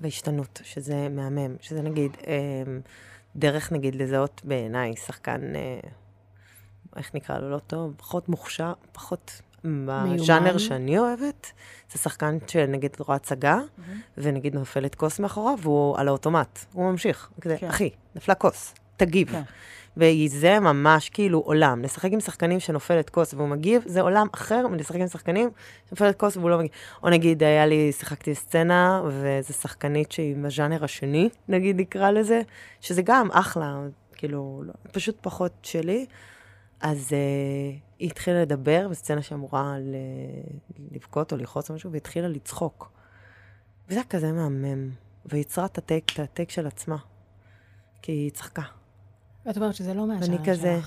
והשתנות, שזה מהמם, שזה נגיד, אמ, דרך נגיד לזהות בעיניי שחקן, אה, איך נקרא לו, לא טוב, פחות מוכשר, פחות בז'אנר שאני אוהבת, זה שחקן שנגיד רואה הצגה, ונגיד נופלת כוס מאחוריו, והוא על האוטומט, הוא ממשיך, כזה, כן. אחי, נפלה כוס, תגיב. כן. וזה ממש כאילו עולם. לשחק עם שחקנים שנופלת כוס והוא מגיב, זה עולם אחר מלשחק עם שחקנים שנופלת כוס והוא לא מגיב. או נגיד, היה לי, שיחקתי סצנה, וזו שחקנית שהיא בז'אנר השני, נגיד נקרא לזה, שזה גם אחלה, כאילו, לא, פשוט פחות שלי. אז uh, היא התחילה לדבר בסצנה שאמורה ל... לבכות או לכעוס או משהו, והיא התחילה לצחוק. וזה היה כזה מהמם. ויצרה את הטייק, את הטייק של עצמה. כי היא צחקה. ואת אומרת שזה לא ואני שלך. כזה,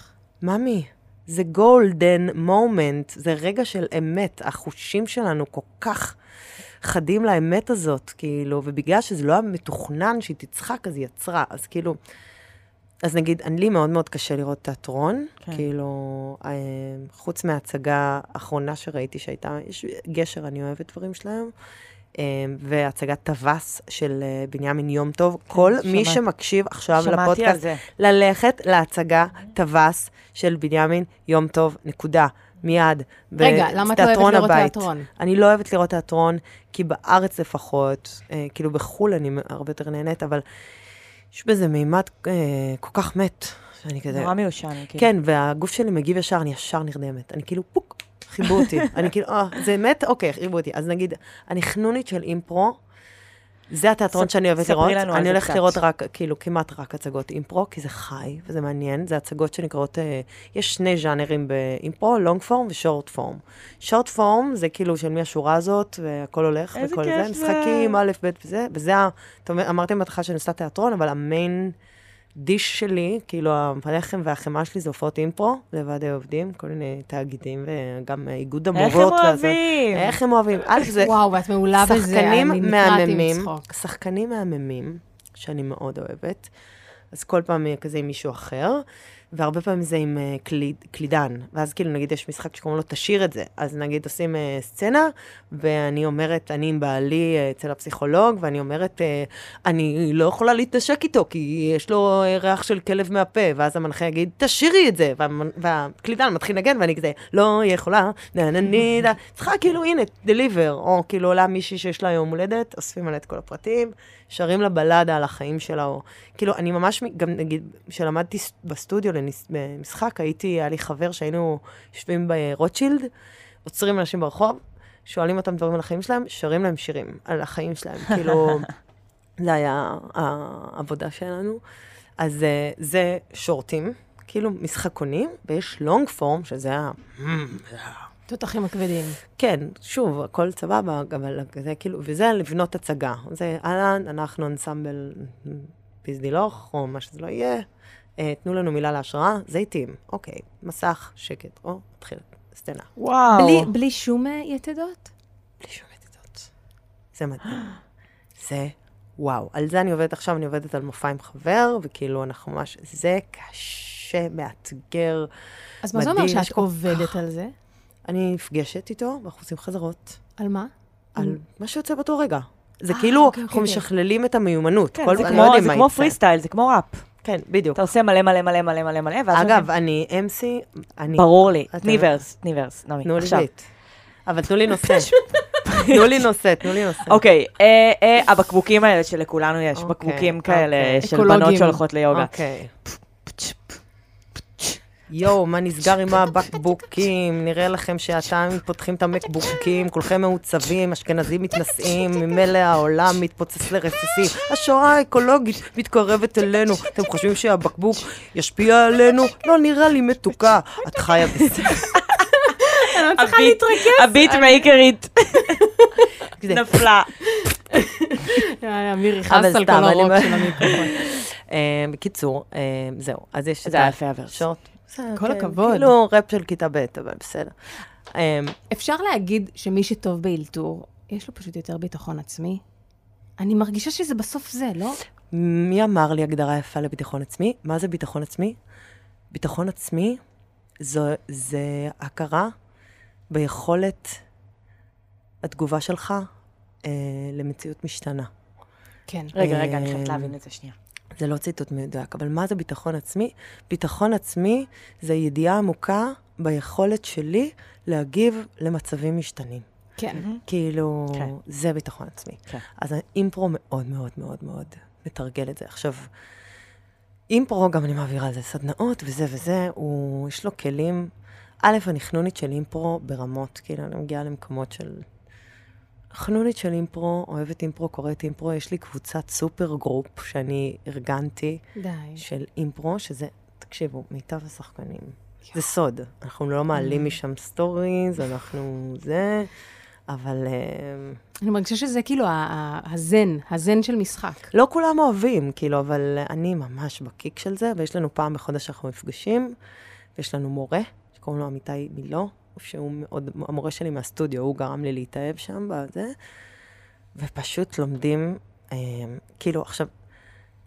ממי, זה גולדן מומנט, זה רגע של אמת. החושים שלנו כל כך חדים לאמת הזאת, כאילו, ובגלל שזה לא היה מתוכנן שהיא תצחק, אז היא יצרה. אז כאילו, אז נגיד, לי מאוד מאוד קשה לראות תיאטרון, כן. כן. כאילו, אה, חוץ מההצגה האחרונה שראיתי שהייתה, יש גשר, אני אוהבת דברים שלהם, אה, והצגת טווס של אה, בנימין יום טוב. כל מי שמעת- שמקשיב עכשיו לפודקאסט. ללכת להצגה טווס של בנימין יום טוב, נקודה. מיד. רגע, למה את לא אוהבת לראות הבית. תיאטרון? אני לא אוהבת לראות תיאטרון, כי בארץ לפחות, אה, כאילו בחו"ל אני הרבה יותר נהנית, אבל יש בזה מימד אה, כל כך מת, שאני כזה... נורא מיושן. כאילו. כן, והגוף שלי מגיב ישר, אני ישר נרדמת. אני כאילו, פוק, חיבו אותי. אני כאילו, אה, זה מת? אוקיי, חיבו אותי. אז נגיד, אני חנונית של אימפרו, זה התיאטרון שאני אוהבת ספרי לראות. לנו על אני זה הולכת קצת. לראות רק, כאילו, כמעט רק הצגות אימפרו, כי זה חי וזה מעניין. זה הצגות שנקראות, אה, יש שני ז'אנרים באימפרו, לונג פורם ושורט פורם. שורט פורם זה כאילו של מי השורה הזאת, והכל הולך, וכל זה. משחקים, א', ב' וזה, וזה, אמרתם בהתחלה שאני עושה תיאטרון, אבל המיין... דיש שלי, כאילו הלחם והחמאה שלי זה הופעות אימפרו, לוועדי עובדים, כל מיני תאגידים וגם איגוד המורות. איך הם והזה. אוהבים? איך הם אוהבים? א', זה וואו, ואת מעולה בזה. שחקנים אני נקרעתי מהממים, מצחוק. שחקנים מהממים, שאני מאוד אוהבת. אז כל פעם כזה עם מישהו אחר, והרבה פעמים זה עם uh, קליד, קלידן. ואז כאילו, נגיד, יש משחק שקוראים לו תשאיר את זה. אז נגיד עושים uh, סצנה, ואני אומרת, אני עם בעלי uh, אצל הפסיכולוג, ואני אומרת, uh, אני לא יכולה להתנשק איתו, כי יש לו ריח של כלב מהפה, ואז המנחה יגיד, תשאירי את זה, וה, והקלידן מתחיל לנגן, ואני כזה, לא יכולה, נה נה נה, צריכה כאילו, הנה, דליבר, או כאילו עולה מישהי שיש לה יום הולדת, אוספים עליה את כל הפרטים, שרים לה בלדה על החיים שלה, או... כאילו, אני ממש, גם נגיד, כשלמדתי בסטודיו לניס- במשחק, הייתי, היה לי חבר שהיינו יושבים ברוטשילד, עוצרים אנשים ברחוב, שואלים אותם דברים על החיים שלהם, שרים להם שירים על החיים שלהם. כאילו, זה היה העבודה שלנו. אז אה, זה שורטים, כאילו משחקונים, ויש לונג פורם, שזה ה... תותחים הכבדים. כן, שוב, הכל סבבה, אבל זה כאילו, וזה לבנות הצגה. זה אהלן, אנחנו אנסמבל פיזדילוך, או מה שזה לא יהיה, אה, תנו לנו מילה להשראה, זיתים, אוקיי, מסך, שקט, או, מתחיל, סצנה. וואו. בלי, בלי שום אה, יתדות? בלי שום ידידות. זה מדהים. זה וואו. על זה אני עובדת עכשיו, אני עובדת על מופע עם חבר, וכאילו אנחנו ממש, זה קשה, מאתגר. אז מה זה אומר מדהים, שאת עובדת על זה? אני נפגשת איתו, ואנחנו עושים חזרות על מה? על מה שיוצא באותו רגע. זה אה, כאילו, אוקיי, אנחנו אוקיי, אוקיי. משכללים את המיומנות. כן, זה כמו-. פרי סטייל, זה כמו ראפ. כן, בדיוק. אתה עושה מלא מלא מלא מלא מלא מלא, ואז... אגב, אני MC, אני... ברור לי. תני ורס, תני ורס, נעמי, תנו לי. ביט. אבל תנו לי נושא. תנו לי נושא, תנו לי נושא. אוקיי, אה, אה, הבקבוקים האלה שלכולנו יש, בקבוקים כאלה. של. בנות שהולכות ליוגה. אוקיי. יואו, מה נסגר עם הבקבוקים? נראה לכם שאתם פותחים את המקבוקים, כולכם מעוצבים, אשכנזים מתנשאים, ממילא העולם מתפוצץ לרסיסים. השואה האקולוגית מתקרבת אלינו. אתם חושבים שהבקבוק ישפיע עלינו? לא נראה לי מתוקה. את חיה בסדר. הביט- הביט מייקרית נפלה. אמיר יכעס על כל אני הרוק של המיקרופון. אה, בקיצור, אה, זהו. אז יש את זה כל כן, הכבוד. כאילו ראפ של כיתה ב', אבל בסדר. אה, אפשר להגיד שמי שטוב באלתור, יש לו פשוט יותר ביטחון עצמי? אני מרגישה שזה בסוף זה, לא? מי אמר לי הגדרה יפה לביטחון עצמי? מה זה ביטחון עצמי? ביטחון עצמי זו, זה הכרה ביכולת התגובה שלך אה, למציאות משתנה. כן. רגע, רגע, אני אה, חייבת להבין את זה שנייה. זה לא ציטוט מדויק, אבל מה זה ביטחון עצמי? ביטחון עצמי זה ידיעה עמוקה ביכולת שלי להגיב למצבים משתנים. כן. כאילו, כן. זה ביטחון עצמי. כן. אז האימפרו מאוד מאוד מאוד מאוד מתרגל את זה. עכשיו, אימפרו, גם אני מעבירה על זה סדנאות וזה וזה, הוא, יש לו כלים. א', אני חנונית של אימפרו ברמות, כאילו, אני מגיעה למקומות של... חנונית של אימפרו, אוהבת אימפרו, קוראת אימפרו, יש לי קבוצת super group שאני ארגנתי די. של אימפרו, שזה, תקשיבו, מיטב השחקנים. זה סוד. אנחנו לא מעלים משם סטוריז, אנחנו זה, אבל אה, אני מרגישה שזה כאילו הזן, הזן של משחק. לא כולם אוהבים, כאילו, אבל אני ממש בקיק של זה, ויש לנו פעם בחודש שאנחנו נפגשים, ויש לנו מורה, שקוראים לו אמיתי מילו, שהוא מאוד, המורה שלי מהסטודיו, הוא גרם לי להתאהב שם בזה, ופשוט לומדים, אה, כאילו, עכשיו,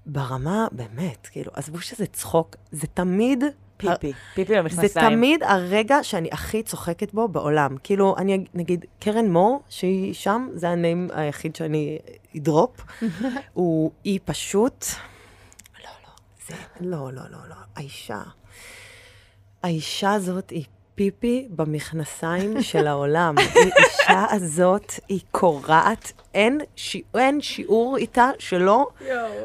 ברמה, באמת, כאילו, עזבו שזה צחוק, זה תמיד... פיפי, פיפי זה במכנסיים. תמיד הרגע שאני הכי צוחקת בו בעולם. כאילו, אני נגיד, קרן מור, שהיא שם, זה הנעים היחיד שאני אדרופ, הוא, היא פשוט... לא, לא, זה... לא, לא, לא, לא. האישה... האישה הזאת היא פיפי במכנסיים של העולם. האישה הזאת היא קורעת, אין, שי, אין שיעור איתה שלא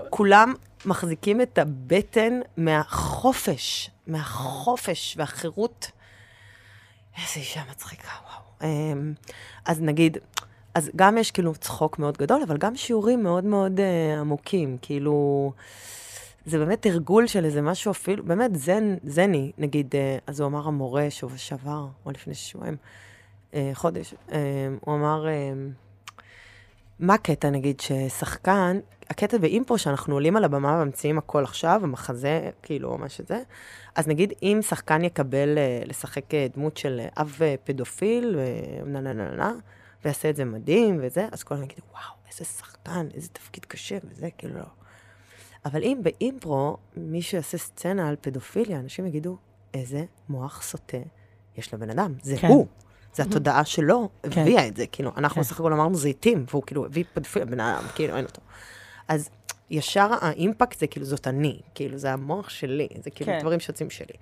כולם מחזיקים את הבטן מהחופש, מהחופש והחירות. איזה אישה מצחיקה, וואו. אמ, אז נגיד, אז גם יש כאילו צחוק מאוד גדול, אבל גם שיעורים מאוד מאוד uh, עמוקים, כאילו... זה באמת תרגול של איזה משהו אפילו, באמת זן, זני, נגיד, אה, אז הוא אמר המורה שבוע שעבר, או לפני שבועיים, אה, חודש, אה, הוא אמר, מה הקטע, נגיד, ששחקן, הקטע באימפרו שאנחנו עולים על הבמה וממציאים הכל עכשיו, המחזה, כאילו, מה שזה, אז נגיד, אם שחקן יקבל לשחק דמות של אב פדופיל, אה, נה נה נה נה, ויעשה את זה מדהים וזה, אז כולם יגידו, וואו, איזה שחקן, איזה תפקיד קשה, וזה כאילו לא. אבל אם באימפרו מישהו יעשה סצנה על פדופיליה, אנשים יגידו, איזה מוח סוטה יש לבן אדם. זה כן. הוא. זה התודעה שלו כן. הביאה את זה. כאילו, אנחנו כן. בסך הכל אמרנו זיתים, והוא כאילו הביא פדופיליה, בן אדם, כאילו, אין אותו. אז ישר האימפקט זה כאילו, זאת אני. כאילו, זה המוח שלי. זה כאילו כן. דברים שיוצאים שלי.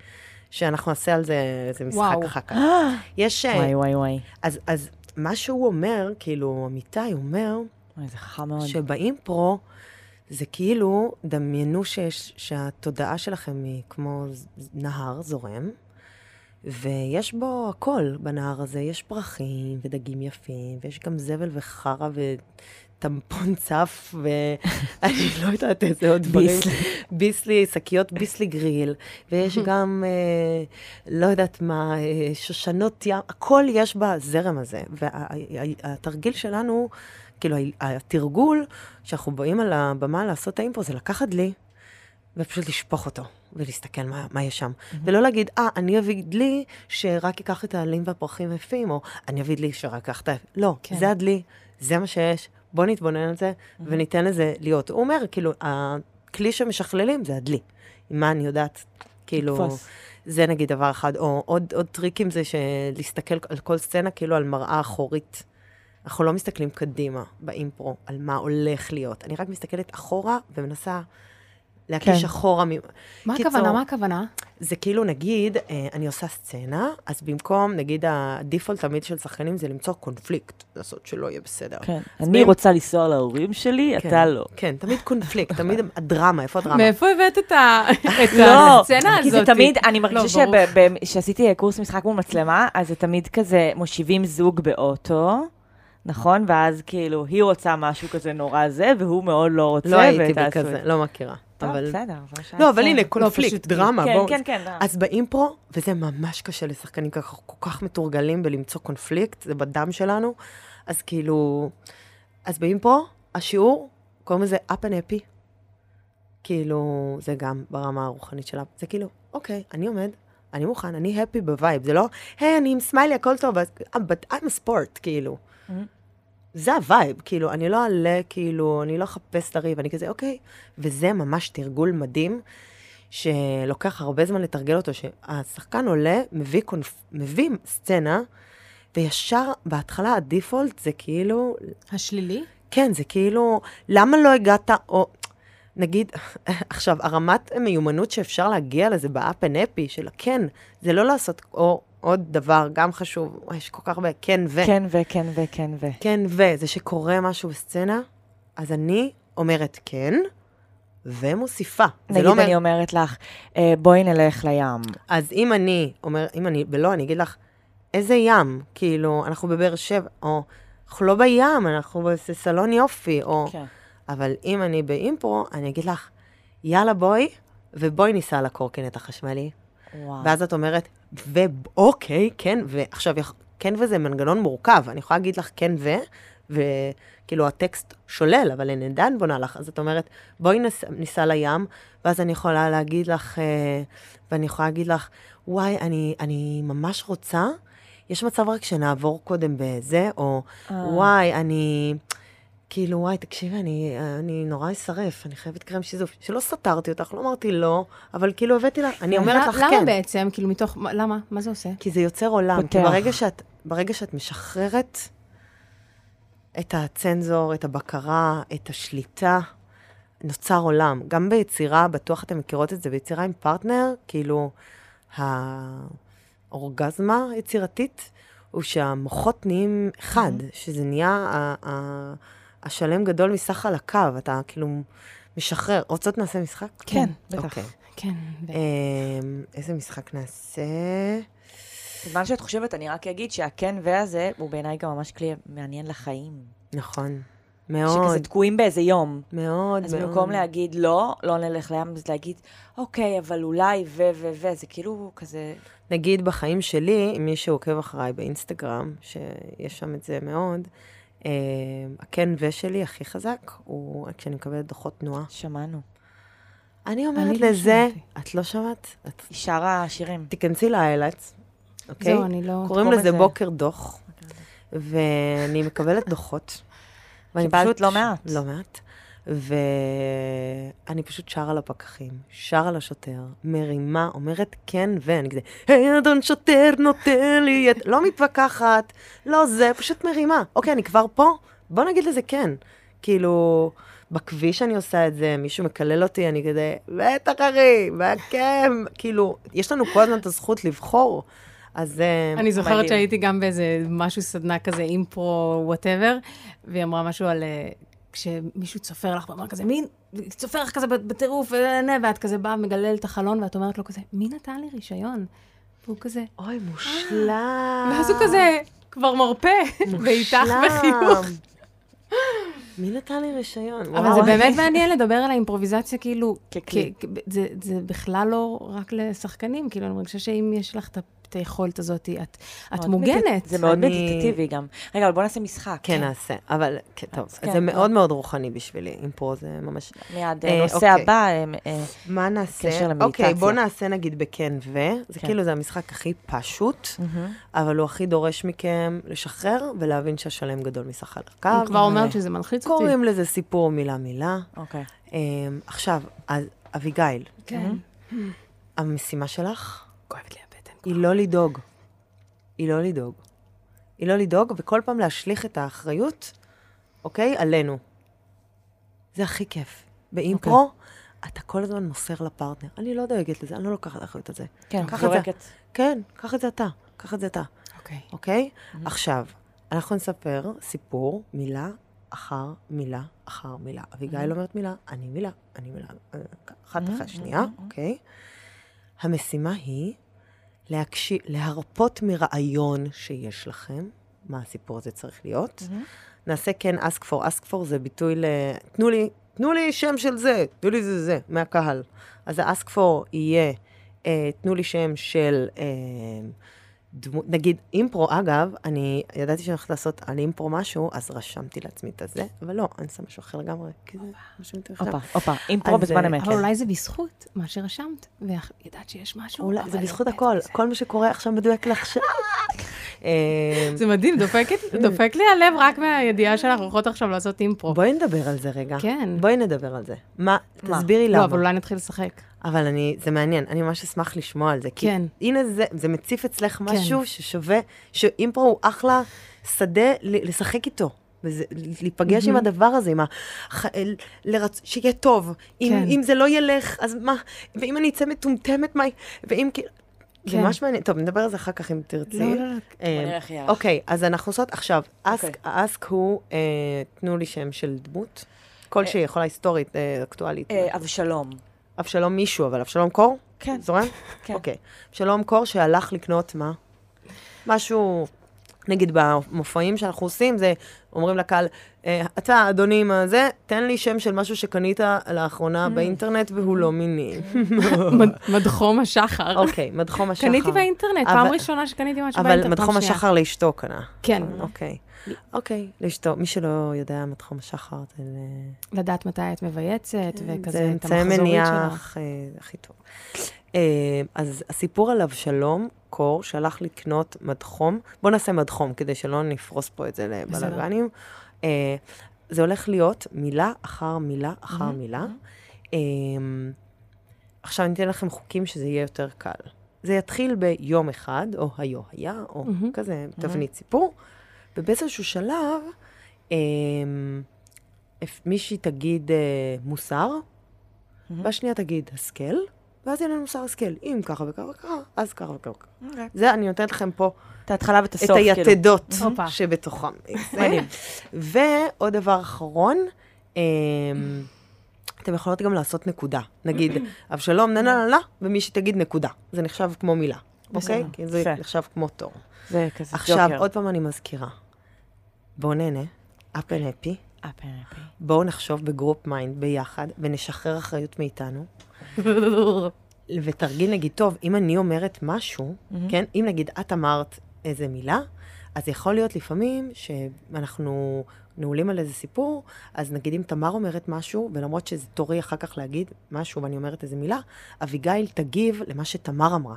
שאנחנו נעשה על זה איזה משחק. אחר כך. יש... אה, וואי, וואי, וואי. אז, אז מה שהוא אומר, כאילו, אמיתי אומר, וואי, זה חכם מאוד. שבאימפרו, זה כאילו, דמיינו שיש, שהתודעה שלכם היא כמו נהר זורם, ויש בו הכל בנהר הזה, יש פרחים ודגים יפים, ויש גם זבל וחרא טמפון צף, ואני לא יודעת איזה עוד דברים. ביסלי. שקיות ביסלי גריל, ויש גם, אה, לא יודעת מה, אה, שושנות ים, הכל יש בזרם הזה. והתרגיל שלנו, כאילו, התרגול, שאנחנו באים על הבמה לעשות את האימפו, זה לקחת דלי, ופשוט לשפוך אותו, ולהסתכל מה, מה יש שם. Mm-hmm. ולא להגיד, אה, אני אביא דלי שרק ייקח את העלים והפרחים היפים, או אני אביא דלי שרק ייקח את ה... לא, כן. זה הדלי, זה מה שיש, בוא נתבונן על זה, mm-hmm. וניתן לזה להיות. הוא אומר, כאילו, הכלי שמשכללים זה הדלי. מה אני יודעת, כאילו... תפוס. זה נגיד דבר אחד. או עוד, עוד טריקים זה להסתכל על כל סצנה כאילו על מראה אחורית. אנחנו לא מסתכלים קדימה באימפרו על מה הולך להיות. אני רק מסתכלת אחורה ומנסה להקיש כן. אחורה. מה קיצור, הכוונה? מה הכוונה? זה כאילו, נגיד, אה, אני עושה סצנה, אז במקום, נגיד, הדיפולט תמיד של שחקנים זה למצוא קונפליקט, לעשות שלא יהיה בסדר. כן, אני ב... רוצה לנסוע להורים שלי, כן, אתה לא. כן, תמיד קונפליקט, תמיד הדרמה, איפה הדרמה? מאיפה הבאת את, ה... את לא, הסצנה הזאת? כי זה תמיד, אני מרגישה לא, שעשיתי קורס משחק מול מצלמה, אז זה תמיד כזה, מושיבים זוג באוטו. נכון? ואז כאילו, היא רוצה משהו כזה נורא זה, והוא מאוד לא רוצה. לא הייתי בכזה, לא מכירה. אבל... בסדר. לא, אבל הנה, קונפליקט, לא, דרמה, כן, בואו. כן, כן. אז באימפרו, וזה ממש קשה לשחקנים ככה, כל כך מתורגלים בלמצוא קונפליקט, זה בדם שלנו, אז כאילו... אז באימפרו, השיעור, קוראים לזה up and happy. כאילו, זה גם ברמה הרוחנית שלה. זה כאילו, אוקיי, אני עומד, אני מוכן, אני happy ב vibe. זה לא, היי, אני עם סמיילי, הכל טוב, but I'm a sport, כאילו. זה ה vibe, כאילו, אני לא אעלה, כאילו, אני לא אחפש לריב, אני כזה, אוקיי. וזה ממש תרגול מדהים, שלוקח הרבה זמן לתרגל אותו, שהשחקן עולה, מביא, קונפ... מביא סצנה, וישר, בהתחלה ה default זה כאילו... השלילי? כן, זה כאילו, למה לא הגעת, או... נגיד, עכשיו, הרמת מיומנות שאפשר להגיע לזה ב up and happy, של כן, זה לא לעשות, או עוד דבר, גם חשוב, יש כל כך הרבה כן ו. כן ו, כן ו, כן ו. כן ו, זה שקורה משהו בסצנה, אז אני אומרת כן, ומוסיפה. נגיד לא אומר... אני אומרת לך, אה, בואי נלך לים. אז אם אני אומר, אם אני, ולא, אני אגיד לך, איזה ים? כאילו, אנחנו בבאר שבע, או אנחנו לא בים, אנחנו בסלון יופי, או... כן. אבל אם אני באימפרו, אני אגיד לך, יאללה בואי, ובואי ניסע לקורקינט החשמלי. וואו. ואז את אומרת, ואוקיי, כן, ועכשיו, כן וזה מנגנון מורכב, אני יכולה להגיד לך כן ו, וכאילו הטקסט שולל, אבל אני עדיין בונה לך, אז את אומרת, בואי נס, ניסע לים, ואז אני יכולה להגיד לך, אה, ואני יכולה להגיד לך, וואי, אני, אני ממש רוצה, יש מצב רק שנעבור קודם בזה, או אה. וואי, אני... כאילו, וואי, תקשיבי, אני, אני נורא אשרף, אני חייבת קרם שיזוף. שלא סתרתי אותך, לא אמרתי לא, אבל כאילו הבאתי לך, אני אומרת לך למה כן. למה בעצם? כאילו, מתוך, למה? מה זה עושה? כי זה יוצר עולם. פותח. כי ברגע שאת, ברגע שאת משחררת את הצנזור, את הבקרה, את השליטה, נוצר עולם. גם ביצירה, בטוח אתן מכירות את זה, ביצירה עם פרטנר, כאילו, האורגזמה היצירתית, הוא שהמוחות נהיים אחד, mm-hmm. שזה נהיה... השלם גדול מסך על הקו, אתה כאילו משחרר. רוצות נעשה משחק? כן, בטח. אוקיי. כן. אמ, איזה משחק נעשה? בזמן שאת חושבת, אני רק אגיד שהכן והזה, הוא בעיניי גם ממש כלי מעניין לחיים. נכון. מאוד. שכזה תקועים באיזה יום. מאוד, אז מאוד. אז במקום להגיד לא, לא נלך לים, אז להגיד, אוקיי, אבל אולי ו, ו, ו, זה כאילו כזה... נגיד בחיים שלי, מי שעוקב אחריי באינסטגרם, שיש שם את זה מאוד, הכן ושלי הכי חזק הוא כשאני מקבלת דוחות תנועה. שמענו. אני אומרת לא לזה, את לא שמעת? את... היא שרה שירים. תיכנסי לאיילץ, אוקיי? זהו, אני לא... קוראים לזה בוקר דוח, ואני מקבלת דוחות. קיבלת לא מעט. לא מעט. ואני פשוט שרה לפקחים, שרה לשוטר, מרימה, אומרת כן ואני כזה, היי אדון שוטר נותן לי את... לא מתווכחת, לא זה, פשוט מרימה. אוקיי, אני כבר פה, בוא נגיד לזה כן. כאילו, בכביש אני עושה את זה, מישהו מקלל אותי, אני כזה, בטח אחי, כן, כאילו, יש לנו כל הזמן את הזכות לבחור. אז מדהים. אני זוכרת שהייתי גם באיזה משהו, סדנה כזה, אימפרו, whatever, והיא אמרה משהו על אה, כשמישהו צופר לך ואומר כזה, מי, צופר לך כזה בטירוף, ואת כזה באה, מגולל את החלון, ואת אומרת לו כזה, מי נתן לי רישיון? והוא כזה, אוי, מושלם. ואז הוא כזה כבר מרפה, ואיתך בחיוך. מי נתן לי רישיון? אבל וואו. זה באמת מעניין לדבר על האימפרוביזציה, כאילו, ככלי. זה, זה בכלל לא רק לשחקנים, כאילו, אני מרגישה שאם יש לך את ה- את היכולת הזאת, את, את מוגנת. מדיט- זה מאוד אני- מדיטטיבי גם. רגע, אבל בוא נעשה משחק. כן, נעשה. אבל, כן, טוב, כן, זה לא. מאוד מאוד רוחני בשבילי, אימפרו זה ממש... מיד אה, אה, נושא אוקיי. הבא, אה, אה, מה נעשה? קשר למדיטציה. אוקיי, בוא נעשה נגיד בכן ו, זה כן. כאילו זה המשחק הכי פשוט. אבל הוא הכי דורש מכם לשחרר ולהבין שהשלם גדול מסך על הקו. אני כבר אומרת שזה מלחיץ אותי. קוראים לזה סיפור מילה-מילה. אוקיי. אמ, עכשיו, אז אביגיל, כן. המשימה שלך כואבת לי. היא לא לדאוג. היא לא לדאוג. היא לא לדאוג, וכל פעם להשליך את האחריות, אוקיי? עלינו. זה הכי כיף. באימפרו, אתה כל הזמן מוסר לפרטנר. אני לא דואגת לזה, אני לא לוקחת אחריות על זה. כן. זורקת. כן, קח את זה אתה, קח את זה אתה, אוקיי. אוקיי? עכשיו, אנחנו נספר סיפור, מילה אחר מילה אחר מילה. אביגיל אומרת מילה, אני מילה, אני מילה, אה, אחת אחרי השנייה, אוקיי? המשימה היא להקשיב, להרפות מרעיון שיש לכם, מה הסיפור הזה צריך להיות. נעשה כן ask for, ask for זה ביטוי ל... תנו לי, תנו לי שם של זה, תנו לי זה זה, מהקהל. אז ה-ask for יהיה, אה, תנו לי שם של, אה, דמו, נגיד אימפרו, אגב, אני ידעתי שאני הולכת לעשות על אימפרו משהו, אז רשמתי לעצמי את הזה, אבל לא, אני שם משהו אחר לגמרי, כי זה מה עכשיו. הופה, הופה, אימפרו בזמן אה, אמת. אבל אולי זה בזכות מה שרשמת, וידעת שיש משהו. אולי, זה לא בזכות הכל. כל מה שקורה עכשיו מדויק לעכשיו. אה, זה מדהים, דופקת- דופק לי הלב רק מהידיעה שאנחנו הולכות עכשיו לעשות אימפרו. בואי נדבר על זה רגע. כן. בואי נדבר על זה. מה? תסבירי לא, למה. אבל אולי נתחיל לשחק. אבל אני, זה מעניין, אני ממש אשמח לשמוע על זה. כי כן. הנה זה, זה מציף אצלך משהו ששווה, שאימפרו הוא אחלה שדה ל- לשחק איתו. וזה, להיפגש עם הדבר הזה, עם ה... ח- ל- לרצ... שיהיה טוב. אם, כן. אם זה לא ילך, אז מה? ואם אני אצא מטומטמת, מה? ואם כאילו... זה כן. ממש מעניין. טוב, נדבר על זה אחר כך אם תרצי. לא, לא, לא. אה. אוקיי, אז אנחנו עושות עכשיו, אוקיי. אסק, האסק הוא, אה, תנו לי שם של דמות, כלשהי, יכולה היסטורית, אה, אקטואלית. אה, אבשלום. אבשלום מישהו, אבל אבשלום קור? כן. זורם? כן. אוקיי. אבשלום קור שהלך לקנות מה? משהו, נגיד במופעים שאנחנו עושים, זה אומרים לקהל, "אה, אתה, אדוני, מה זה, תן לי שם של משהו שקנית לאחרונה באינטרנט והוא לא מיני. מד- מדחום השחר. אוקיי, מדחום השחר. קניתי באינטרנט, פעם ראשונה שקניתי משהו באינטרנט. אבל מדחום. השחר לאשתו קנה. כן, אוקיי. אוקיי, לאשתו. מי שלא יודע מדחום השחר, זה לדעת מתי את מבייצת, וכזה זה את אמצעי המחזורית שלך. מניח אה, הכי טוב. אה, אז הסיפור על אבשלום קור, שהלך לקנות מדחום, בואו נעשה מדחום, כדי שלא נפרוס פה את זה בסדר. לבלגנים. אה, זה הולך להיות מילה אחר מילה אחר מילה. אה, עכשיו אני אתן לכם חוקים שזה יהיה יותר קל. זה יתחיל ביום אחד, או היו היה, או מהמם. כזה תבנית סיפור, ובאיזשהו שלב, אה, מישהי תגיד אה, מוסר, והשנייה תגיד השכל, ואז יהיה לנו מוסר השכל. אם ככה וככה וככה, אז ככה וככה. אוקיי. זה, אני נותנת לכם פה את ההתחלה ואת את הסוף, כאילו. היתדות הופה. שבתוכם. מדהים. ועוד דבר אחרון, אמ, אתם יכולות גם לעשות נקודה. נגיד, אבשלום, נה נה נה נה, ומי שתגיד נקודה. זה נחשב כמו מילה, אוקיי? כי זה. נחשב כמו תור. זה כזה עכשיו, ג'וקר. עוד פעם אני מזכירה. בואו נהנה, up and happy. בואו נחשוב ב group mind ביחד, ונשחרר אחריות מאיתנו. ותרגיל נגיד, טוב, אם אני אומרת משהו, כן, אם נגיד את אמרת איזה מילה, אז יכול להיות לפעמים שאנחנו נעולים על איזה סיפור, אז נגיד אם תמר אומרת משהו, ולמרות שזה תורי אחר כך להגיד משהו ואני אומרת איזה מילה, אביגיל תגיב למה שתמר אמרה.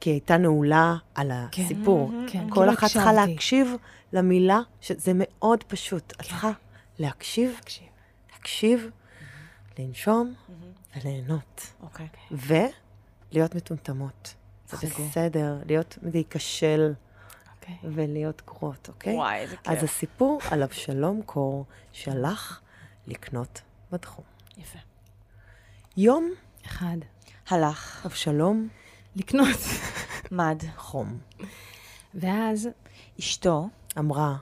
כי היא הייתה נעולה על הסיפור. כן, כל כאילו אחת צריכה. להקשיב למילה, שזה מאוד פשוט. את צריכה להקשיב, תקשיב. להקשיב, לנשום וליהנות. אוקיי. ולהיות מטומטמות. זה. בסדר, להיות, להיכשל אוקיי. ולהיות גרועות, אוקיי? וואי, איזה כיף. אז הסיפור על אבשלום קור שהלך לקנות בתחום. יפה. יום אחד. הלך, אבשלום לקנות. מד, חום. ואז אשתו, אמרה,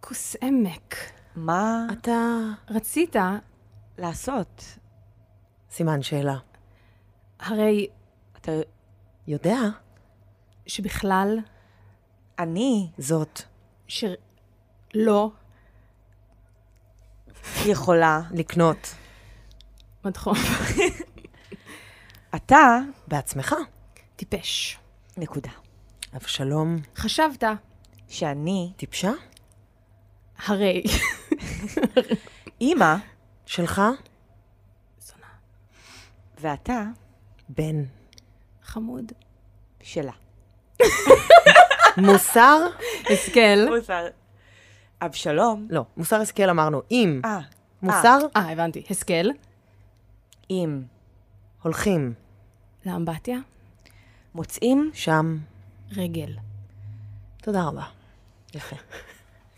כוס עמק. מה אתה... רצית, לעשות? סימן שאלה. הרי אתה... יודע שבכלל, אני, זאת. שלא, יכולה. לקנות מדחום. אתה, בעצמך. טיפש. נקודה. אבשלום, חשבת, שאני, טיפשה? הרי... אימא, שלך? ואתה, בן. חמוד. שלה. מוסר? השכל. אבשלום, לא, מוסר השכל אמרנו. אם. אה, מוסר? אה, הבנתי. השכל. אם הולכים. לאמבטיה. מוצאים, שם. רגל. תודה רבה. יפה.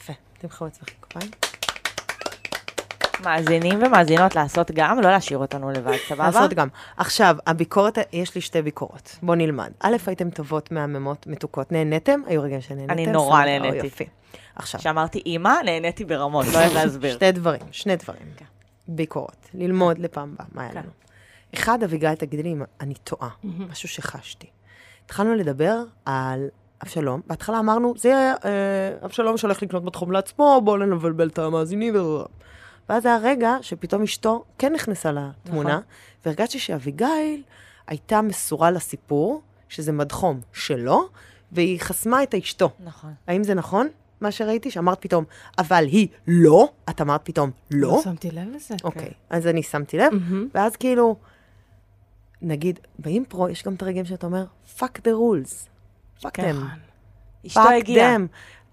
יפה. תמחאו לעצמכם כפיים. מאזינים ומאזינות לעשות גם, לא להשאיר אותנו לבד, סבבה? לעשות גם. עכשיו, הביקורת, יש לי שתי ביקורות. בואו נלמד. א', הייתם טובות, מהממות, מתוקות. נהניתם? היו רגעים שנהניתם? אני נורא נהניתי. עכשיו, כשאמרתי אימא, נהניתי ברמות, לא אוהב להסביר. שני דברים, שני דברים. כן. ביקורת. ללמוד לפעם הבאה, מה היה כן. לנו? אחד, אביגיל, תגידי לי אם אני טועה, משהו שחשתי. התחלנו לדבר על אבשלום, בהתחלה אמרנו, זה אה, אבשלום שהולך לקנות בתחום לעצמו, בואו לא נבלבל את המאזינים. ואז היה רגע שפתאום אשתו כן נכנסה לתמונה, נכון. והרגשתי שאביגיל הייתה מסורה לסיפור, שזה מדחום שלו, והיא חסמה את אשתו. נכון. האם זה נכון, מה שראיתי? שאמרת פתאום, אבל היא לא, את אמרת פתאום לא. לא שמתי לב לזה. אוקיי, אז אני שמתי לב, מהמם. ואז כאילו, נגיד, באימפרו יש גם את הרגעים שאתה אומר, fuck the rules. fuck them. נכון. אשתו fuck הגיעה.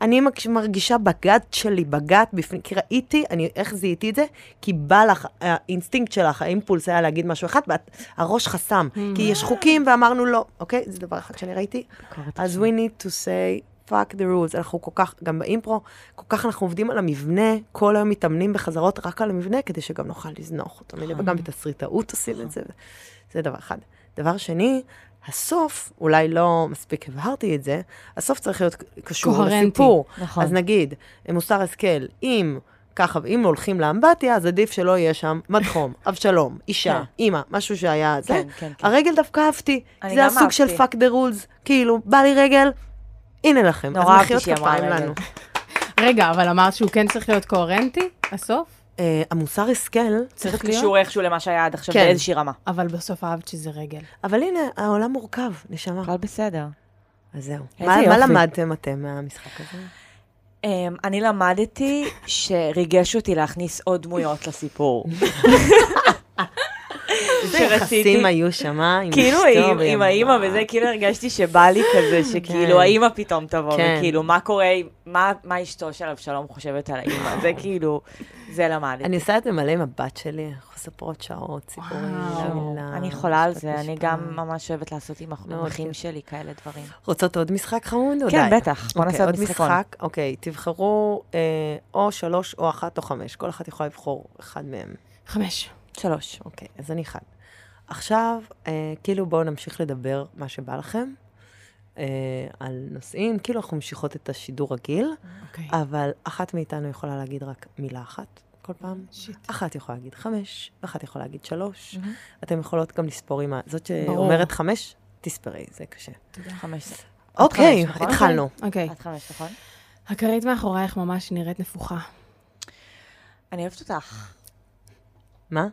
אני מרגיש- מרגישה בגד שלי, בגד בפנים, כי ראיתי, אני, איך זיהיתי את זה? כי בא לך, האינסטינקט שלך, האימפולס היה להגיד משהו אחד, והראש חסם. כי יש חוקים ואמרנו לא, אוקיי? זה דבר אחד שאני ראיתי. אז we need to say, fuck the rules. אנחנו כל כך, גם באימפרו, כל כך אנחנו עובדים על המבנה, כל היום מתאמנים בחזרות רק על המבנה, כדי שגם נוכל לזנוח אותו. מלא, וגם בתסריטאות עושים את זה. זה דבר אחד. דבר שני, הסוף, אולי לא מספיק הבהרתי את זה, הסוף צריך להיות קשור קוהרנטי. לסיפור. נכון. אז נגיד, מוסר השכל, אם ככה, ואם הולכים לאמבטיה, אז עדיף שלא יהיה שם מדחום, אבשלום, אישה, כן. אימא, משהו שהיה זה. כן, כן, כן. הרגל דווקא אהבתי. זה הסוג של fuck the rules. כאילו, בא לי רגל, הנה לכם. נורא אהבתי שהיא אמרה רגל. רגע, אבל אמרת שהוא כן צריך להיות קוהרנטי, הסוף? אה, המוסר השכל, צריך להיות? קשור איכשהו למה שהיה עד עכשיו כן. באיזושהי רמה. אבל בסוף אהבת שזה רגל. אבל הנה, העולם מורכב, נשמה. הכל בסדר. אז זהו. מה מה. למדתם אתם מהמשחק הזה? Um, אני למדתי שריגש אותי להכניס עוד דמויות לסיפור. יחסים היו שם? עם כאילו אשתו עם, והיא עם האימא וזה, כאילו הרגשתי שבא לי כזה, שכאילו כן. האימא פתאום תבוא, כן. וכאילו מה קורה, מה, מה אשתו של אבשלום חושבת על האימא, זה כאילו, זה למדתי. אני עושה את זה מלא עם הבת שלי, אנחנו מספרות שעות, סיפורים. מילה, אני חולה על זה, אני. גם ממש אוהבת לעשות עם המחים. שלי כאלה דברים. רוצות עוד משחק חמוד? כן, בטח, בוא נעשה אוקיי, עוד משחקון. משחק, אוקיי, תבחרו אה, או שלוש או אחת או חמש, כל אחת יכולה לבחור אחד מהם. חמש. שלוש. אוקיי, אז אני אחד. עכשיו, אה, כאילו בואו נמשיך לדבר מה שבא לכם, אה, על נושאים, כאילו אנחנו ממשיכות את השידור רגיל, אוקיי. אבל אחת מאיתנו יכולה להגיד רק מילה אחת כל פעם. שיט. אחת יכולה להגיד חמש, ואחת יכולה להגיד שלוש. מהמם. אתן יכולות גם לספור עם ה... זאת ברור. שאומרת חמש, תספרי, זה קשה. חמש. אוקיי, חמש, נכון? התחלנו. אוקיי. עד חמש, נכון? הכרית מאחורייך ממש נראית נפוחה. אני אוהבת אותך. מה?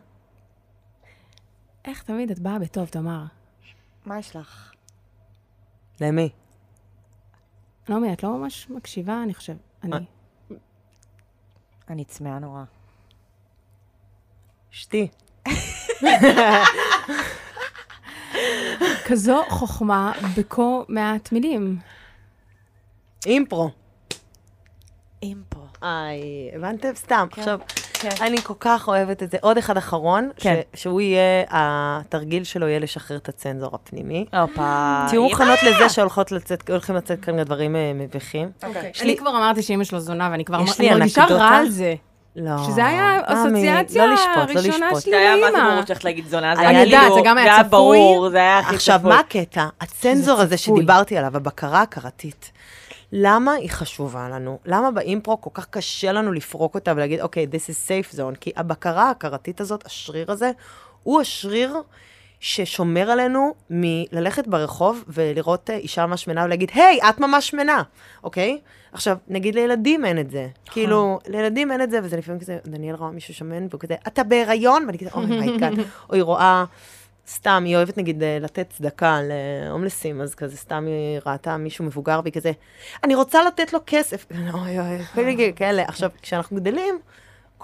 איך תמיד את באה בטוב, תמר? מה יש לך? למי? נעמי, את לא ממש מקשיבה, אני חושב. אני... אני צמאה נורא. שתי. כזו חוכמה בכה מעט מילים. אימפרו. אימפו. איי, הבנתם? סתם. כן. עכשיו, כן. אני כל כך אוהבת את זה. עוד אחד אחרון, כן. ש- שהוא יהיה, התרגיל שלו יהיה לשחרר את הצנזור הפנימי. הופה. תהיו מוכנות לזה שהולכות לצאת, לצאת כאן דברים אה, מביכים. אוקיי. לי- אני כבר אמרתי שאימא שלו זונה, ואני כבר יש אני לי מרגישה. רע על זה. לא. שזה היה מאמי, אסוציאציה לא לשפוט, לא הראשונה לשפוט. שלי זה היה מה זה לאימא. ברור שהולכת להגיד זונה, זה אני היה יודעת, כאילו- זה גם היה זה היה צפוי. ברור, זה היה הכי עכשיו, צפוי. מה הקטע? הצנזור הזה צפוי. שדיברתי עליו, הבקרה ההכרתית, למה היא חשובה לנו? למה באימפרו כל כך קשה לנו לפרוק אותה ולהגיד, אוקיי, this is safe zone? כי הבקרה ההכרתית הזאת, השריר הזה, הוא השריר ששומר עלינו מללכת ברחוב ולראות אה, אישה ממש שמנה ולהגיד, היי, את ממש שמנה, אוקיי? עכשיו, נגיד לילדים אין את זה. כאילו, לילדים אין את זה, וזה לפעמים כזה, דניאל רואה מישהו שמן, והוא כזה, אתה בהיריון? ואני כזה, אוי, my god. או היא רואה... סתם, היא אוהבת נגיד אה, לתת צדקה להומלסים, אז כזה סתם היא ראתה מישהו מבוגר, והיא כזה, אני רוצה לתת לו כסף. אוי אוי, כאלה. עכשיו, כשאנחנו גדלים,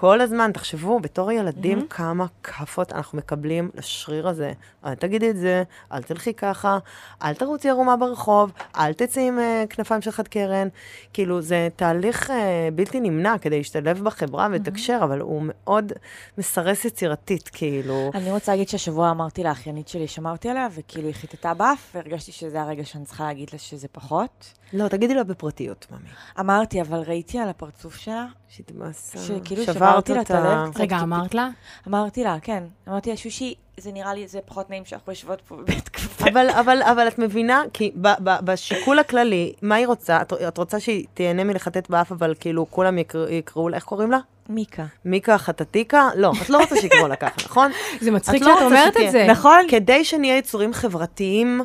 כל הזמן, תחשבו, בתור ילדים, mm-hmm. כמה כאפות אנחנו מקבלים לשריר הזה. אל תגידי את זה, אל תלכי ככה, אל תרוצי ערומה ברחוב, אל תצאי עם uh, כנפיים של חד קרן. כאילו, זה תהליך uh, בלתי נמנע כדי להשתלב בחברה ולתקשר, mm-hmm. אבל הוא מאוד מסרס יצירתית, כאילו. אני רוצה להגיד שהשבוע אמרתי לאחיינית שלי, שמרתי עליה, וכאילו היא חיטטה באף, והרגשתי שזה הרגע שאני צריכה להגיד לה שזה פחות. לא, תגידי לה בפרטיות, ממי. אמרתי, אבל ראיתי על הפרצוף שלה, שהתמאסה, שכאילו שברתי לה את הלב קצת. רגע, אמרת לה? אמרתי לה, כן. אמרתי לה, שושי, זה נראה לי, זה פחות נעים שאנחנו יושבות פה בבית קפה. אבל, אבל, אבל את מבינה, כי ב, ב, בשיקול הכללי, מה היא רוצה? את, את רוצה שהיא תהנה מלחטט באף, אבל כאילו כולם יקראו, יקראו לה, איך קוראים לה? מיקה. מיקה חטטיקה? לא, את לא רוצה שיקראו לה ככה, נכון? זה מצחיק את לא שאת אומרת שתהיה- את זה. נכון? כדי שנהיה יצורים חברתיים,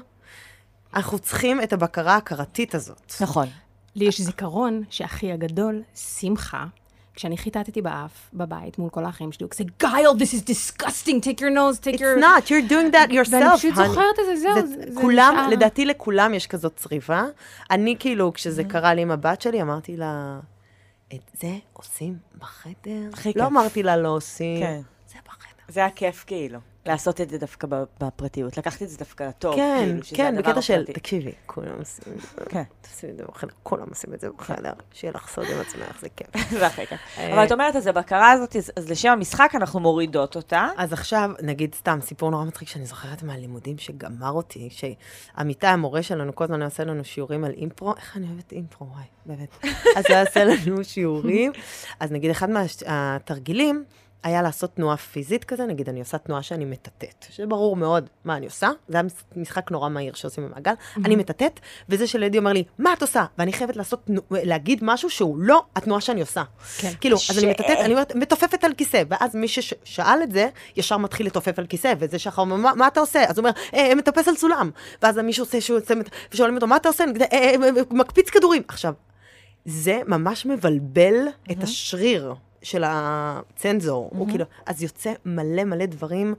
אנחנו צריכים את הבקרה ההכרתית הזאת. נכון. לי יש זיכרון שאחי הגדול, שמחה, כשאני חיטטתי באף, בבית, מול כל האחים שלי, הוא כזה, גייל, this is disgusting, take your nose, take It's your... not, you're doing that yourself, ואני פשוט. זוכרת את זה, זהו, זה- זה כולם, נשאר. לדעתי לכולם יש כזאת צריבה. אני כאילו, כשזה קרה לי עם הבת שלי, אמרתי לה, את זה עושים בחדר? הכי לא כיף. אמרתי לה לא עושים, כן. זה בחדר. זה היה כיף, כאילו. לעשות את זה דווקא בפרטיות. לקחת את זה דווקא לטוב, כן, כאילו, שזה כן, הדבר בקטע של. תקשיבי, כולם עושים את זה. כן. תעשי את זה בחדר, כולם עושים את זה בחדר. שיהיה לך סוד עם עצמך, זה כיף. זה הכי כיף. אבל את אומרת, אז הבקרה הזאת, אז- לשם המשחק אנחנו מורידות אותה. אז עכשיו, נגיד סתם, סיפור נורא מצחיק שאני זוכרת מהלימודים שגמר אותי, שעמיתי המורה שלנו כל הזמן עושה לנו שיעורים על אימפרו, איך אני אוהבת אימפרו, וואי, באמת. אז הוא עושה לנו שיעורים, אז נגיד אחד מהתרגילים היה לעשות תנועה פיזית כזה, נגיד אני עושה תנועה שאני מטאטאת, שברור מאוד מה אני עושה, זה היה משחק נורא מהיר שעושים במעגל, אני מטאטאת, וזה שלידי אומר לי, מה את עושה? ואני חייבת לעשות, להגיד משהו שהוא לא התנועה שאני עושה. כן. כאילו, אז אני ש- מטאטאת, אני אומרת, מתופפת על כיסא, ואז מי ששאל את זה, ישר מתחיל לתופף על כיסא, וזה שאחר אומר, "מה- מה אתה עושה? אז הוא אומר, "אה, מטפס על סולם. ואז מישהו עושה שהוא עושה, ושואלים אותו, מה אתה עושה? כזה, "אה, אה, אה, מקפיץ כדורים. עכשיו, זה ממש מבלבל את השריר של הצנזור. הוא כאילו, אז יוצא מלא מלא דברים.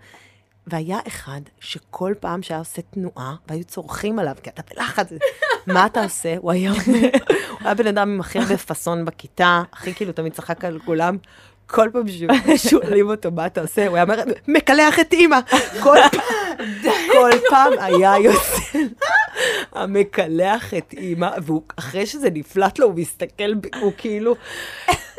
והיה אחד שכל פעם שהיה עושה תנועה, והיו צורכים עליו, כי אתה בלחץ, מה אתה עושה? הוא היה אומר, הוא היה בן אדם עם הכי הרבה פאסון בכיתה, הכי כאילו תמיד צחק על כולם. כל פעם ששואלים אותו מה אתה עושה, הוא היה אומר, מקלח את אימא. כל פעם, כל פעם היה יוצא המקלח את אימא, ואחרי שזה נפלט לו, הוא מסתכל, הוא כאילו,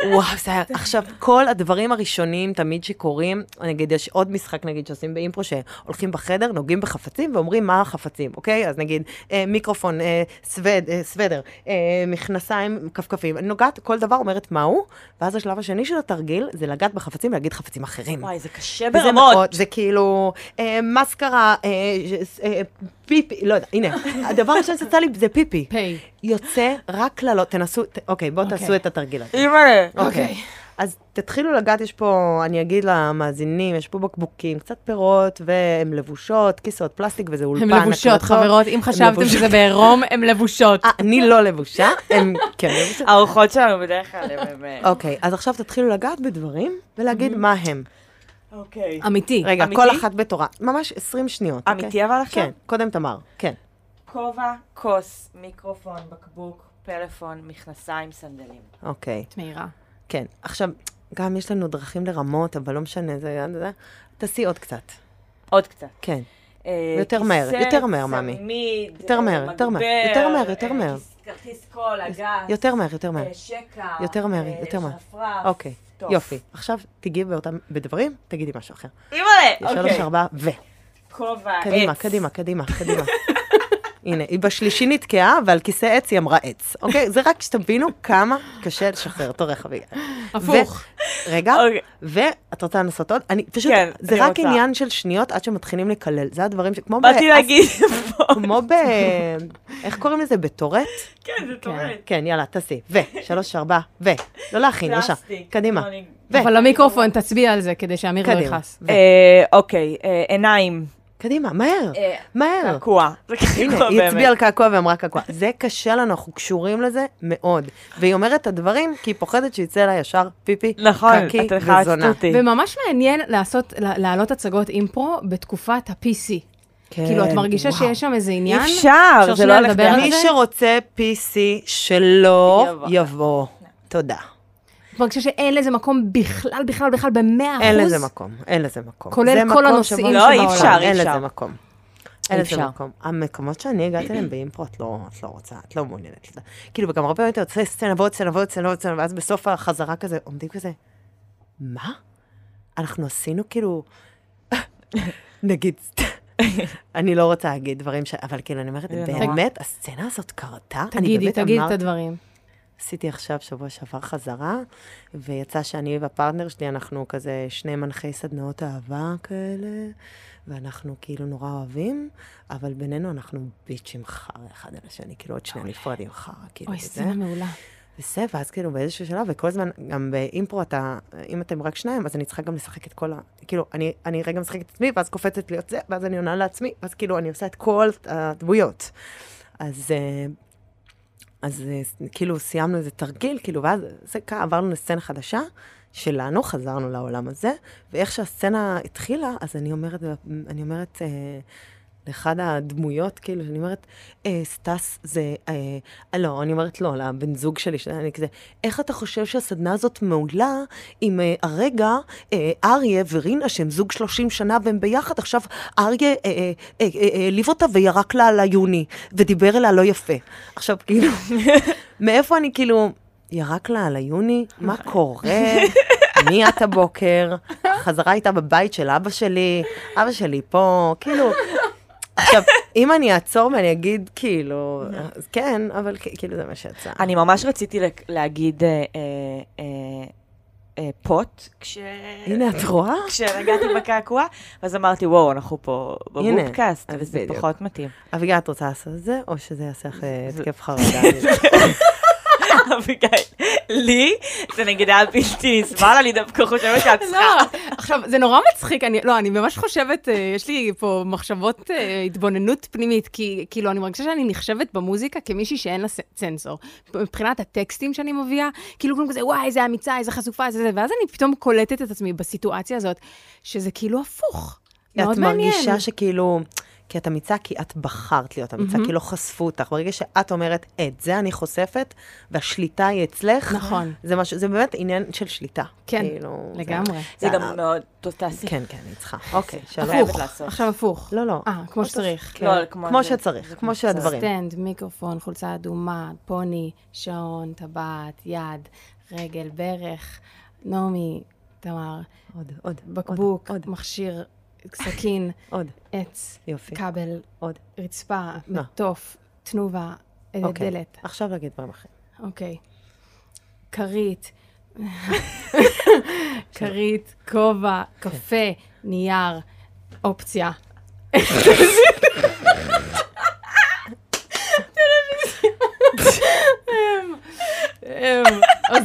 וואו, זה היה... עכשיו, כל הדברים הראשונים תמיד שקורים, נגיד, יש עוד משחק, נגיד, שעושים באימפרו, שהולכים בחדר, נוגעים בחפצים ואומרים מה החפצים, אוקיי? אז נגיד, אה, מיקרופון, אה, סווד, אה, סוודר, אה, מכנסיים, כפכפים. אני נוגעת, כל דבר אומרת מהו, ואז השלב השני של התרגיל זה לגעת בחפצים ולהגיד חפצים אחרים. וואי, זה קשה ברמות. מאוד, זה כאילו, אה, מסקרה, אה, אה, פיפי, לא יודע, הנה, הדבר הראשון שיצא לי זה פיפי. פיי. יוצא רק קללות, תנסו, ת- אוקיי, בואו אוקיי. תעשו את התרגיל הזה. אימא'לה. אוקיי. אז תתחילו לגעת, יש פה, אני אגיד למאזינים, יש פה בקבוקים, קצת פירות, והן לבושות, כיסאות פלסטיק וזה אולפן. הן לבושות, הקלטות. חברות, אם חשבתם לבושות. שזה בעירום, הן לבושות. אה, אני לא לבושה, הם כן לבושות. הארוחות שלנו בדרך כלל. הם, אה, אוקיי, אז עכשיו תתחילו לגעת בדברים ולהגיד מה הם. אוקיי. אמיתי. רגע, אמיתי? כל אחת בתורה. ממש 20 שניות. אוקיי? אמיתי אבל עכשיו? כן, קודם תמר, כן. כובע, כוס, מיקרופון, בקבוק, פלאפון, מכנסיים, סנדלים. אוקיי, מהירה. כן. עכשיו, גם יש לנו דרכים לרמות, אבל לא משנה, זה... זה- תעשי עוד קצת. עוד קצת. כן. אה, יותר מהר, יותר מהר, מאמי. צמיד, יותר מהר, אה, יותר מהר, מגבר, יותר מהר, יותר אה, מהר. כרטיס קול, אגס. יותר מהר, יותר מהר. אה, שקע. יותר מהר, אה, יותר מהר. שרפרף. אוקיי. יופי. עכשיו תגיעי באותם, בדברים, תגידי משהו אחר. אימא'לה, יש שלוש, אוקיי. ארבע, ו. כובע, קדימה, עץ. קדימה, קדימה, קדימה. הנה, היא בשלישי נתקעה, ועל כיסא עץ היא אמרה עץ, אוקיי? זה רק שתבינו כמה קשה לשחרר תורך אביגיל. הפוך. רגע, אוקיי. ואת רוצה לנסות עוד? אני פשוט, כן, זה רק. עניין של שניות עד שמתחילים לקלל. זה הדברים ש... כמו באתי ב- להגיד פה. כמו ב... איך קוראים לזה? בטורט? כן, זה טורט. כן, יאללה, תעשי. ו, שלוש, ארבע, ו. לא להכין, ישר. קדימה. אבל למיקרופון, תצביע על זה כדי שאמיר לא. יכעס. אה, אוקיי, אה, עיניים, קדימה, מהר, אה, מהר. קעקוע. זה הנה, קעקוע היא. הצביעה על קעקוע ואמרה קעקוע. זה קשה לנו, אנחנו קשורים לזה מאוד. והיא אומרת את הדברים כי היא פוחדת שיצא לה ישר פיפי, נכון, קקי וזונה. וממש מעניין לעשות, לה- להעלות הצגות אימפרו בתקופת ה-PC. כן, כאילו, את מרגישה וואו. שיש שם איזה עניין? אי אפשר, זה לא הולך לדבר על ביחד. מי זה? שרוצה PC שלא. יבוא. תודה. את מרגישה שאין לזה מקום בכלל, בכלל, בכלל, במאה אחוז? אין לזה מקום, אין לזה מקום. כולל כל הנושאים שבו- לא, אי שבעולם. אפשר, אי אין אפשר. לזה מקום. אין לזה. מקום. המקומות שאני הגעתי אליהם באימפרו, את לא, את לא רוצה, את לא מעוניינת. לזה. כאילו, וגם הרבה פעמים אתה יוצא סצנה ועוד סצנה ועוד סצנה ועוד סצנה, ואז בסוף החזרה כזה, עומדים כזה, מה? אנחנו עשינו כאילו, נגיד, אני לא רוצה להגיד דברים ש... אבל כאילו, אני אומרת. באמת, הסצנה הזאת קרתה? אני תגידי, תגידי את הדברים. עשיתי עכשיו, שבוע שעבר, חזרה, ויצא שאני והפרטנר שלי, אנחנו כזה שני מנחי סדנאות אהבה כאלה, ואנחנו כאילו נורא אוהבים, אבל בינינו אנחנו ביצ'ים חרא אחד על השני, כאילו עוד שני נפרדים חרא, כאילו, אוי. סצנה מעולה. וזה, ואז כאילו באיזשהו שלב, וכל הזמן, גם באימפרו אתה, אם אתם רק שניים, אז אני צריכה גם לשחק את כל ה... כאילו, אני, אני רגע משחקת את עצמי, ואז קופצת להיות זה, ואז אני עונה לעצמי, ואז כאילו אני עושה את כל הדמויות. אז, אה, אז אה, כאילו סיימנו איזה תרגיל, כאילו, ואז זה ככה, עברנו לסצנה חדשה שלנו, חזרנו לעולם הזה, ואיך שהסצנה התחילה, אז אני אומרת, אני אומרת, אה, לאחד הדמויות, כאילו, שאני אומרת, אה, סטס זה, אה, אה, לא, אני אומרת לא, לבן זוג שלי, שאני כזה, איך אתה חושב שהסדנה הזאת מעולה אם אה, הרגע אה, אריה ורינה, שהם זוג 30 שנה והם ביחד, עכשיו אריה אה, אה, אה, אה, העליב אותה וירק לה על היוני, ודיבר אליה לא יפה. עכשיו, כאילו, מאיפה אני כאילו, ירק לה על היוני? מה קורה? מי את הבוקר? חזרה איתה בבית של אבא שלי, אבא שלי פה, כאילו... עכשיו, אם אני אעצור ואני אגיד, כאילו, אז כן, אבל כאילו זה מה שיצא. אני ממש רציתי להגיד אה, אה, אה, פוט, כש... הנה, את רואה? כשנגעתי בקעקוע, ואז אמרתי, וואו, אנחנו פה אז וזה. פחות מתאים. אביגיל, את רוצה לעשות את זה, או שזה יעשה לך התקף חרדה? אביגיל, לי זה נגיד היה בלתי נסבל, אני דווקא חושבת שאת צריכה... לא, עכשיו, זה נורא מצחיק, אני, לא, אני ממש חושבת, אה, יש לי פה מחשבות אה, התבוננות פנימית, כי כאילו, אני מרגישה שאני נחשבת במוזיקה כמישהי שאין לה צנסור. מבחינת הטקסטים שאני מביאה, כאילו כולם כזה, וואי, איזה אמיצה, איזה חשופה, איזה זה, ואז אני פתאום קולטת את עצמי בסיטואציה הזאת, שזה כאילו הפוך. מאוד את. מרגישה שכאילו, כי את אמיצה, כי את בחרת להיות אמיצה, כי לא חשפו אותך. ברגע שאת אומרת, את זה אני חושפת, והשליטה היא אצלך, נכון. זה משהו, זה באמת עניין של שליטה. כן, כאילו, זה- לגמרי. זה גם מאוד, טוב, תעשי. כן, כן, אני צריכה. אוקיי, שלום. הפוך, לעשות. עכשיו הפוך. לא, לא. אה, כמו שצריך. כן, לא, כמו כמו זה. שצריך, זה כמו שהדברים. stand, מיקרופון, חולצה אדומה, פוני, שעון, טבעת, יד, רגל, ברך, נעמי, תמר, עוד, עוד, בקבוק, עוד, מכשיר, סכין, עוד, עץ, יופי. כבל, עוד. רצפה, מה? מטוף, תנובה, אה, אוקיי. דלת, עכשיו להגיד דברים אחרים. אוקיי. כרית, כרית, כובע, קפה, נייר, אופציה.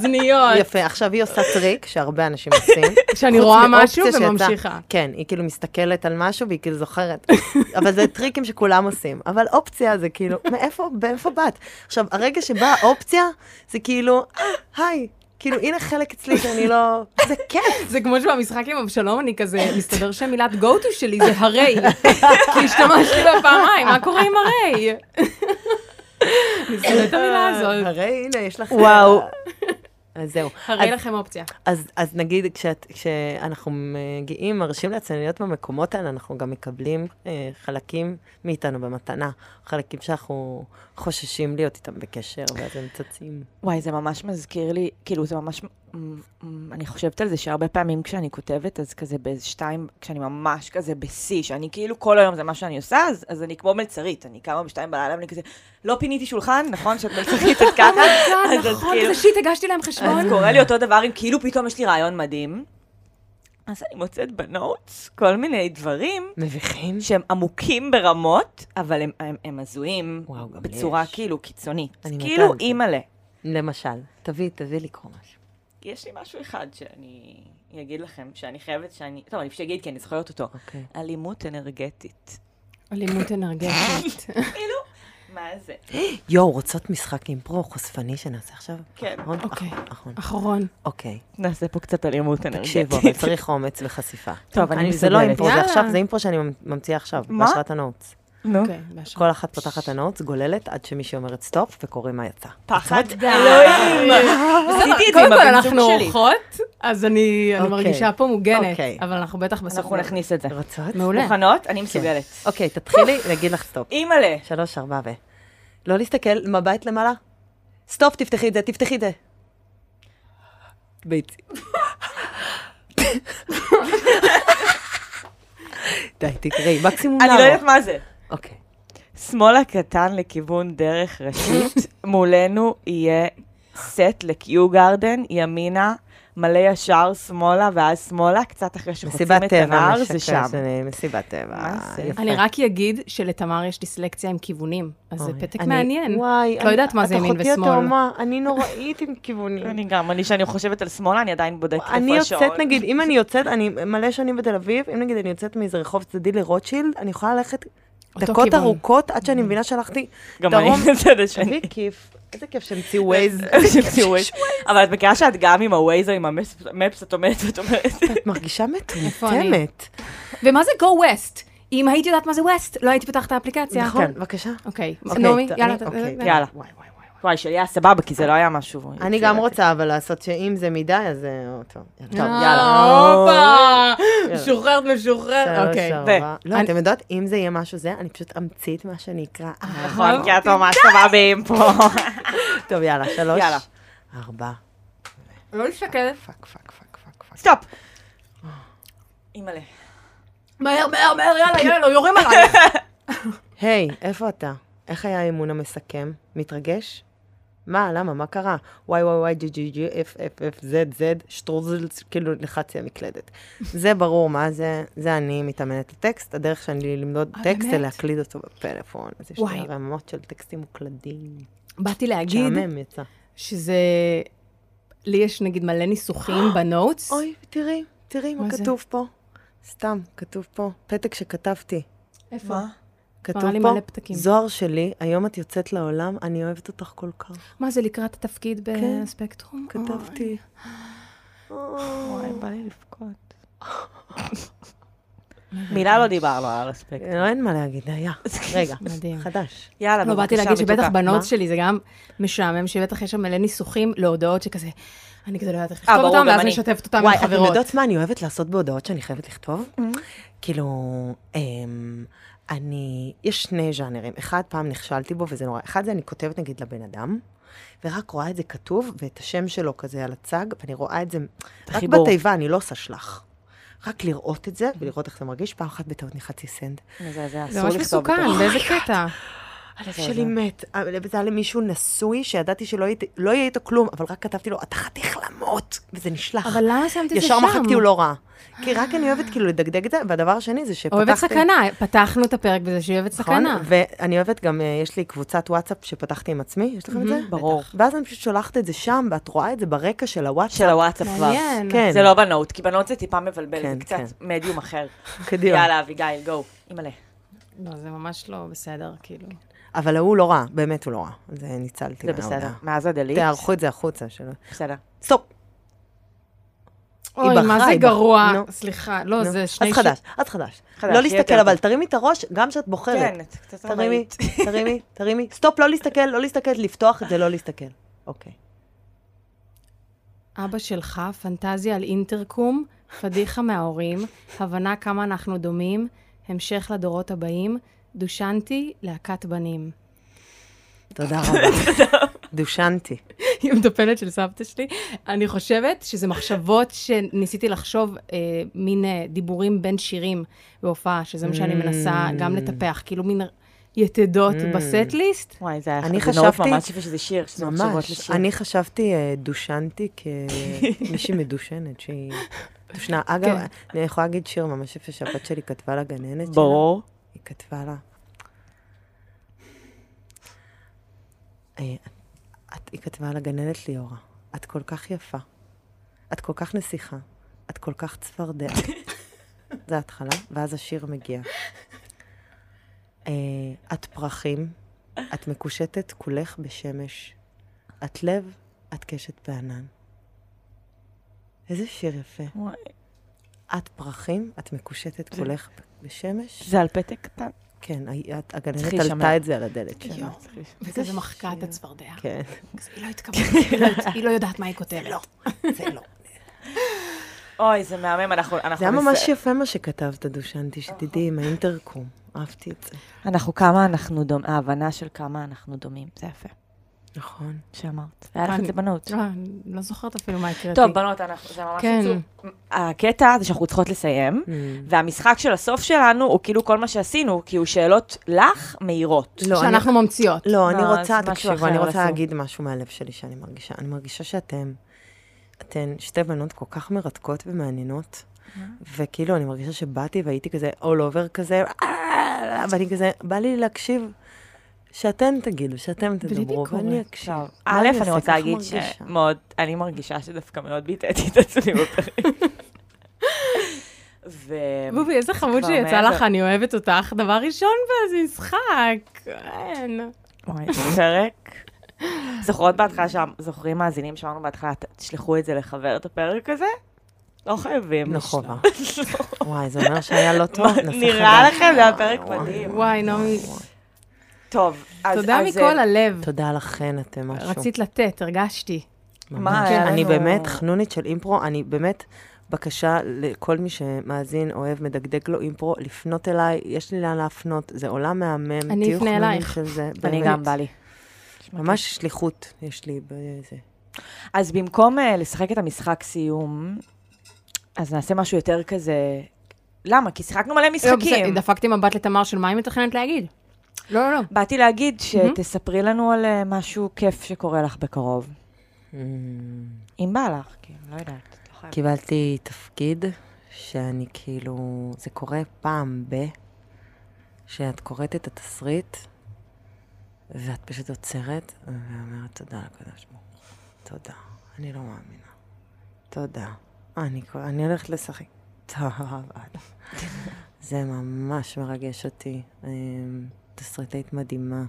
אוזניות. יפה, עכשיו היא עושה טריק שהרבה אנשים עושים. שאני רואה משהו וממשיכה. כן, היא כאילו מסתכלת על משהו והיא כאילו זוכרת. אבל זה טריקים שכולם עושים. אבל אופציה זה כאילו, מאיפה, מאיפה באת? עכשיו, הרגע שבאה האופציה, זה כאילו, אה, היי. כאילו, הנה חלק אצלי שאני לא... זה כיף. זה כמו שבמשחק עם אבשלום אני כזה, מסתבר שהמילת go to שלי זה הרי. כי השתמשתי בה פעמיים, מה קורה עם הרי? אני שונאת את המילה הזאת. הרי הנה, יש לך... וואו. אז זהו. הרי אז- לכם אופציה. אז, אז נגיד, כשאת, כשאנחנו מגיעים, מרשים לעצמנו להיות במקומות האלה, אנחנו גם מקבלים אה, חלקים מאיתנו במתנה, חלקים שאנחנו חוששים להיות איתם בקשר, ואז הם צצים. וואי, זה ממש מזכיר לי, כאילו, זה ממש... מ- מ- אני חושבת על זה שהרבה פעמים כשאני כותבת, אז כזה באיזה שתיים, כשאני ממש כזה בשיא, שאני כאילו כל היום זה מה שאני עושה, אז, אז אני כמו מלצרית, אני קמה בשתיים בלילה ואני כזה, לא פיניתי שולחן, נכון? שאת מלצרית את ככה? אז- אז נכון, כאילו- שיט, הגשתי להם חשבון. אז קורה לי אותו דבר אם כאילו פתאום יש לי רעיון מדהים. אז אני מוצאת בנוטס כל מיני דברים מביכים? שהם עמוקים ברמות, אבל הם, הם, הם הזויים וואו, גם בצורה יש. כאילו קיצונית. אני כאילו. אימא'לה. למשל, תביא, תביא לקרוא משהו. יש לי משהו אחד שאני אגיד לכם, שאני חייבת שאני... טוב, אני פשוט אגיד כי אני זוכרת אותו. אוקיי. אלימות אנרגטית. אלימות אנרגטית. כאילו, מה זה? יואו, רוצות משחק אימפרו חושפני שנעשה עכשיו? כן. אוקיי. אחרון. אוקיי. נעשה פה קצת אלימות אנרגטית. תקשיבו, אבל צריך אומץ וחשיפה. טוב, אני זה לא. אימפרו, זה. עכשיו, זה אימפרו שאני ממציאה עכשיו, מה? בהשראת הנוטס. נו. אוקיי. כל אחת פותחת ה notes, גוללת, עד שמישהי אומרת stop, וקוראים מה יצא. פחד. אלוהים. עשיתי את זה קודם עם כל, הבן זוג אנחנו שלי. אורחות, אז אני אוקיי. מרגישה פה מוגנת, אוקיי. אבל אנחנו בטח בסוף... אנחנו נכניס את זה. רוצות? מעולה. מוכנות? אני מסוגלת. אוקיי, תתחילי, להגיד לך stop. אימא'לה. שלוש, ארבע ו... לא להסתכל, מבט למעלה. סטופ, תפתחי את זה, תפתחי את זה. ביצי. די, תקראי, מקסימום אני לא. יודעת מה זה. אוקיי. שמאלה קטן לכיוון דרך ראשית, מולנו יהיה סט לקיו גרדן, ימינה, מלא ישר שמאלה, ואז שמאלה, קצת אחרי שחוצים את הנהר, זה שם. מסיבת טבע. אני רק אגיד שלתמר יש דיסלקציה עם כיוונים, אז זה פתק אני- מעניין. וואי, את לא יודעת מה זה ימין את אחותי ושמאל. התאומה, אני נוראית עם כיוונים. אני גם, אני, כשאני חושבת על שמאלה, אני עדיין בודקת איפה אני השעון. יוצאת, נגיד, אם אני יוצאת, אני מלא שנים בתל אביב, אם נגיד אני יוצאת מאיזה רחוב צדדי לרוטשילד, אני יכולה ללכת דקות כיוון. ארוכות עד שאני מבינה שהלכתי גם אני דרום. בצד השני. תביא כיף. איזה כיף שהמציאו ווייז. המציאו Waze. אבל את מכירה שאת גם עם ה-Waze או עם המפס, את עומדת ואת אומרת, את מרגישה? מטומטמת. ומה זה Go West? אם הייתי יודעת מה זה West, לא הייתי פותחת את האפליקציה. נכון, בבקשה. אוקיי, אוקיי, נעמי, יאללה. אוקיי, ת- יאללה. וואי, שלי היה סבבה, כי זה לא היה משהו. אני גם רוצה אבל לעשות שאם זה מדי, אז... אה, טוב, יאללה. טוב, אה, יאללה. הופה. משוחררת, משוחררת. אוקיי. לא, אתם יודעות, אם זה יהיה משהו זה, אני פשוט אמציא את מה שאני אקרא. נכון, כי את ממש טובה באימפו. טוב, יאללה, שלוש. יאללה. ארבע. לא להסתכל. פאק, פאק, פאק, פאק, פאק. סטופ. אימא'לה. מהר, מהר, מהר, יאללה, יאללה, יורים עליי. היי, איפה אתה? איך היה האימון המסכם? מתרגש? מה, למה, מה קרה? וואי וואי וואי, G G G, F F F, Z Z, שטרוזל, כאילו לחצי המקלדת. זה ברור, מה זה? זה אני מתאמנת לטקסט, הדרך שאני ללמוד אה, טקסט זה? להקליד אותו בפלאפון. אז יש. לי רמות של טקסטים מוקלדים. באתי להגיד משעמם יצא. שזה... לי יש נגיד מלא ניסוחים בנוטס. אוי, תראי, תראי מה? כתוב פה. סתם, כתוב פה, פתק שכתבתי. איפה? כתוב פה. זוהר שלי, היום את יוצאת לעולם, אני אוהבת אותך כל כך. מה זה לקראת התפקיד כן, בספקטרום? כתבתי. וואי, בא לי לבכות. מילה לא דיברנו על הרספקט. לא, אין מה להגיד, היה. רגע, מדהים. חדש. יאללה, לא, באתי בבקשה, להגיד שבטח מה? שלי זה גם משעמם, שבטח יש שם מלא ניסוחים להודעות שכזה, אני כזה לא יודעת איך אה, לכתוב אותם, ואז. משתפת אותם עם וואי, אתם חברות. יודעות מה אני אוהבת לעשות בהודעות שאני חייבת לכתוב? כאילו, אמ, אני, יש שני ז'אנרים. אחד, פעם נכשלתי בו, וזה נורא. אחד זה אני כותבת נגיד לבן אדם, ורק רואה את זה כתוב, ואת השם שלו כזה על הצג, ואני רואה את זה רק החיבור. בתיבה, אני לא עושה שלח. רק לראות את זה, ולראות איך זה מרגיש. פעם אחת בטעות נחצתי סנד. מזעזע, זה אסור ממש לכתוב מסוכן, אותו. באיזה קטע? הלב שלי מת. אבל זה היה למישהו נשוי, שידעתי שלא יהיה- לא יהיה איתו כלום, אבל רק כתבתי לו, אתה חתיך למות, וזה נשלח. אבל למה שמת את זה שם? ישר מחקתי, הוא לא רע. כי רק אני אוהבת כאילו לדגדג את זה, והדבר השני זה שפתחתי... אוהבת סכנה, פתחנו את הפרק בזה שהיא אוהבת נכון? סכנה. ואני אוהבת גם, אה, יש לי קבוצת וואטסאפ שפתחתי עם עצמי, יש לכם את זה? ברור. ואז אני פשוט שולחת את זה שם, ואת רואה את זה ברקע של הוואטסאפ. של הוואטסאפ כבר. מעניין. כן. זה לא בנוט, כי בנוט זה טיפה מבלבל, כן, זה קצת כן. מדיום אחר. קדימה. יאללה, אביגיל, גו. אימא'לה. לא, זה ממש לא בסדר, כאילו. אבל ההוא לא רע, באמת הוא לא רע. זה ניצלתי זה. בסדר. מאז הדליט? תערכו את זה החוצה שלו. בסדר. סטופ. אוי, מה זה גרוע. סליחה, לא. זה שני... אז חדש, אז חדש. חדש, לא להסתכל, אבל. תרימי את הראש, גם כשאת בוחרת. כן, קצת תרימי. תרימי, תרימי. סטופ, לא להסתכל, לא להסתכל, לפתוח את זה, לא להסתכל. אוקיי. אבא שלך, פנטזיה על אינטרקום, פדיחה מההורים, הבנה כמה אנחנו דומים, המשך לדורות הבאים, דושנתי, להקת בנים. תודה רבה. דושנתי. היא מטפלת של סבתא שלי. אני חושבת שזה מחשבות שניסיתי לחשוב, אה, מין אה, דיבורים בין שירים בהופעה, שזה מה שאני מנסה גם לטפח, כאילו מין יתדות Mm. בסט ליסט. וואי, זה היה נורא חשבתי- ממש יפה שזה שיר, שזה מחשבות ממש. לשיר. אני חשבתי אה, דושנתי כמישהי מדושנת, שהיא דושנה. אגב, כן. אני יכולה להגיד שיר ממש יפה שהבת שלי כתבה לגננת שלה. ברור. היא כתבה לה. אה, את, היא כתבה לגננת ליאורה, את כל כך יפה. את כל כך נסיכה, את כל כך צפרדע. זה ההתחלה, ואז השיר מגיע. אה, את פרחים, את מקושטת כולך בשמש. את לב, את קשת בענן. איזה שיר יפה. את פרחים, את מקושטת כולך בשמש. זה על פתק קטן. כן, הגננת. עלתה את זה על הדלת שלה. יואו. וכזה מחקה את הצפרדע. כן. היא לא התכוונה, היא לא- היא לא יודעת מה היא כותבת. זה לא. אוי, זה מהמם, אנחנו... אנחנו זה היה ממש יפה מה שכתבת, דושנתי, שתדעי, עם האינטרקום. אהבתי את זה. אנחנו כמה אנחנו דומים, ההבנה של כמה אנחנו דומים, זה יפה, נכון. שאמרת. היה לך את זה בנות. לא, אני לא זוכרת אפילו מה הקראתי. טוב, בנות, אנחנו, זה ממש כן. עצוב. הקטע זה שאנחנו צריכות לסיים, Mm. והמשחק של הסוף שלנו הוא כאילו כל מה שעשינו, כי הוא שאלות לך מהירות. לא, שאנחנו ממציאות. לא, אני לא, רוצה, תקשיבו, אני רוצה. להגיד משהו מהלב שלי שאני מרגישה. אני מרגישה שאתם, אתן שתי בנות כל כך מרתקות ומעניינות, וכאילו, אני מרגישה שבאתי והייתי כזה all over כזה, "אה", ואני כזה, בא לי להקשיב, שאתן תגידו, שאתם תדברו. ואני אקשיב. א', אני? רוצה להגיד. שמאוד, אני מרגישה שדווקא מאוד ביטאתי את עצמי בפרק. ו... בובי, איזה חמוד שיצא. לך, אני אוהבת אותך. דבר ראשון באיזה משחק. אין. וואי, זה פרק. זוכרות בהתחלה, שם- זוכרים מאזינים שאמרנו בהתחלה, "ת- תשלחו את זה לחבר את הפרק הזה? לא חייבים. חובה. וואי, זה אומר שהיה לא טוב? נראה. לכם? זה היה פרק מדהים. וואי, נעמי, טוב, אז... תודה אז, מכל אה, הלב. תודה לכן, אתם משהו. רצית לתת, הרגשתי. מה, ממש. היה אני לנו- באמת חנונית של אימפרו, אני באמת, בקשה לכל מי שמאזין, אוהב, מדגדג לו אימפרו, לפנות אליי, יש לי לאן להפנות, זה עולם מהמם, אני אפנה אלייך. אני. גם, בא לי. ממש שליחות יש לי בזה. אז במקום uh, לשחק את המשחק סיום, אז נעשה משהו יותר כזה... למה? כי שיחקנו מלא לא, משחקים. דפקתי מבט לתמר של מה היא מתכננת להגיד. לא, לא, לא. באתי להגיד שתספרי לנו על אה, משהו כיף שקורה לך בקרוב. אם בא לך, כי לא יודעת. לא. קיבלתי תפקיד שאני כאילו, זה קורה פעם ב... שאת קוראת את התסריט, ואת פשוט עוצרת, ואומרת תודה לקדוש ברוך הוא. תודה. אני לא מאמינה. תודה. אני, אני הולכת לשחק. טוב, זה ממש מרגש אותי. תסריטאית מדהימה,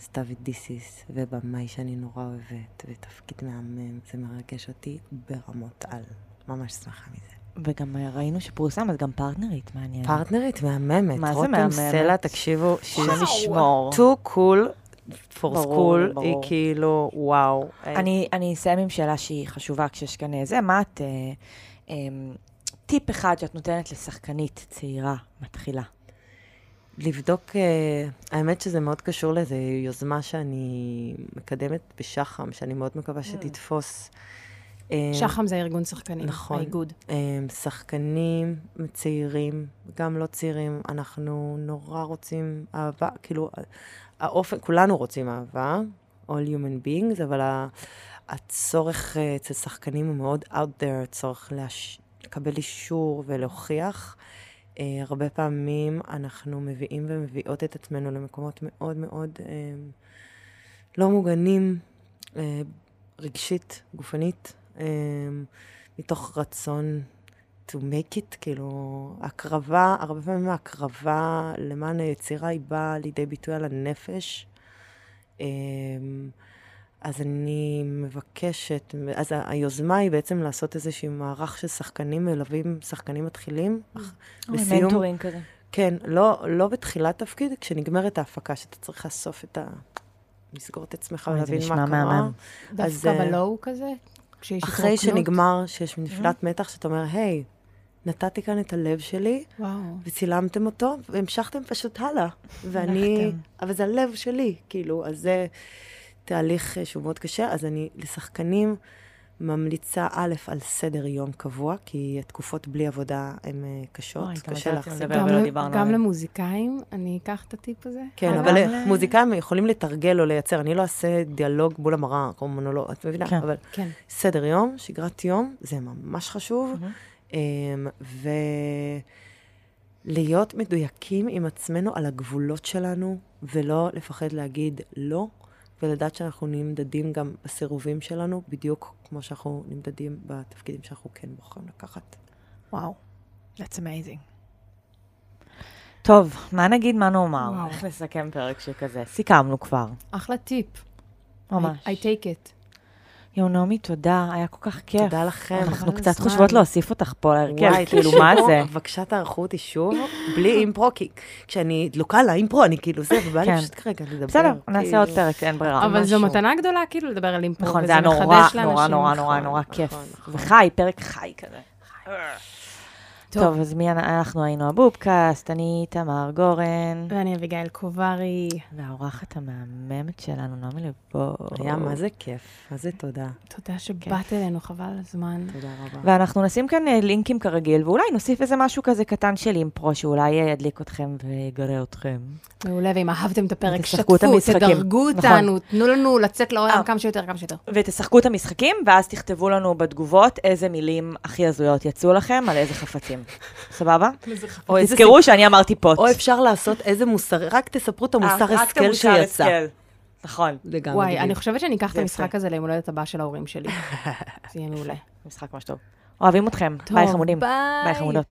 סתיו דיסיס, ובמאי שאני נורא אוהבת, ותפקיד מהמם. זה מרגש אותי ברמות על. ממש שמחה מזה. וגם ראינו שפורסם, אז גם פרטנרית מעניין. פרטנרית מהממת. מה זה רותם מהממת? סלע, תקשיבו, השם ישמור. too cool for school, היא. כאילו, וואו. אני, אני אסיים עם שאלה שהיא חשובה כשיש כאן זה. מה את... אה, אה, טיפ אחד שאת נותנת לשחקנית צעירה, מתחילה. לבדוק, אה, האמת שזה מאוד קשור לאיזו יוזמה שאני מקדמת בשח"ם, שאני מאוד מקווה שתתפוס. אה, שח"ם זה ארגון שחקנים, נכון. האיגוד. אה, שחקנים צעירים, גם לא צעירים, אנחנו נורא רוצים אהבה, כאילו, האופן, כולנו רוצים אהבה, all human beings, אבל הצורך אה, אצל שחקנים הוא מאוד out there, צורך להש... לקבל אישור ולהוכיח. Uh, הרבה פעמים אנחנו מביאים ומביאות את עצמנו למקומות מאוד מאוד uh, לא מוגנים, uh, רגשית, גופנית, מתוך רצון to make it, כאילו, הקרבה, הרבה פעמים ההקרבה למען היצירה היא באה לידי ביטוי על הנפש. אז אני מבקשת, אז היוזמה היא בעצם לעשות איזשהו מערך של שחקנים מלווים, שחקנים מתחילים. בסיום, מנטורינג כזה. כן, לא, לא בתחילת תפקיד, כשנגמרת ההפקה, שאתה צריך לאסוף את ה... לסגור את עצמך זה ולהבין נשמע מה קרה. מהמם. דווקא אה, בלואו כזה? כשיש אחרי התרוקנות? שנגמר, שיש נפילת מתח, שאתה אומר, היי, נתתי כאן את הלב שלי, וואו. וצילמתם אותו, והמשכתם פשוט הלאה. ואני... אבל זה הלב שלי, כאילו, אז זה תהליך אה, שהוא מאוד קשה. אז אני לשחקנים ממליצה, א', על סדר יום קבוע, כי התקופות בלי עבודה הן אה, קשות, גם קשה להחזיק. לדבר. גם גם זה. למוזיקאים, אני אקח את הטיפ הזה. כן, אבל אבל גם ל- מוזיקאים יכולים לתרגל או לייצר. אני לא אעשה דיאלוג מול המראה, כמו מונולוג, את מבינה? כן. אבל כן. סדר יום, שגרת יום, זה ממש חשוב. אמ, ולהיות מדויקים עם עצמנו על הגבולות שלנו, ולא לפחד להגיד לא, ולדעת שאנחנו נמדדים גם בסירובים שלנו, בדיוק כמו שאנחנו נמדדים בתפקידים שאנחנו כן בוחרים לקחת. וואו, that's amazing. טוב, מה נגיד, מה נאמר? וואו. איך נסכם פרק שכזה? סיכמנו כבר, אחלה טיפ. ממש. I, I take it. יואו, נעמי, תודה, היה כל כך כיף. תודה לכם. אנחנו קצת. חושבות להוסיף אותך פה להרכב, כאילו, מה זה? בבקשה תערכו אותי שוב, בלי אימפרו, כי כשאני דלוקה לאימפרו, אני כאילו זה, ובא לי כן. פשוט כרגע לדבר. בסדר, נעשה כאילו. עוד פרק, אין ברירה. אבל זו. מתנה גדולה, כאילו, לדבר על אימפרו, נכון, וזה זה היה נורא, מחדש נורא, לאנשים. נורא, נורא, נכון, נורא נכון, כיף. נכון. וחי, פרק חי כזה. טוב. טוב, אז מי אנחנו היינו הבובקאסט, אני תמר גורן, ואני אביגיל קוברי. והאורחת המהממת שלנו, נעמי לבוא. היה מה זה כיף, מה זה תודה. תודה שבאת אלינו, חבל על הזמן. תודה רבה. ואנחנו נשים כאן אה, לינקים כרגיל, ואולי נוסיף איזה משהו כזה קטן של אימפרו, שאולי ידליק אתכם ויגרה אתכם. מעולה, ואם אהבתם את הפרק, שתפו. תדרגו נכון. אותנו, תנו לנו לצאת לעולם אה. כמה שיותר, כמה שיותר. ותשחקו את המשחקים, ואז תכתבו לנו בתגובות איזה מילים הכי הזויות יצאו לכם, על איזה חפצים. סבבה? או תזכרו שאני אמרתי פוט. או אפשר לעשות איזה מוסר, רק תספרו את המוסר אה, המוסר שיצא. השכל. נכון. לגמרי. וואי. אני חושבת שאני אקח את המשחק. הזה ליום הולדת הבא של ההורים שלי. זה יהיה מעולה. משחק ממש טוב. אוהבים אתכם. ביי חמודים. ביי חמודות.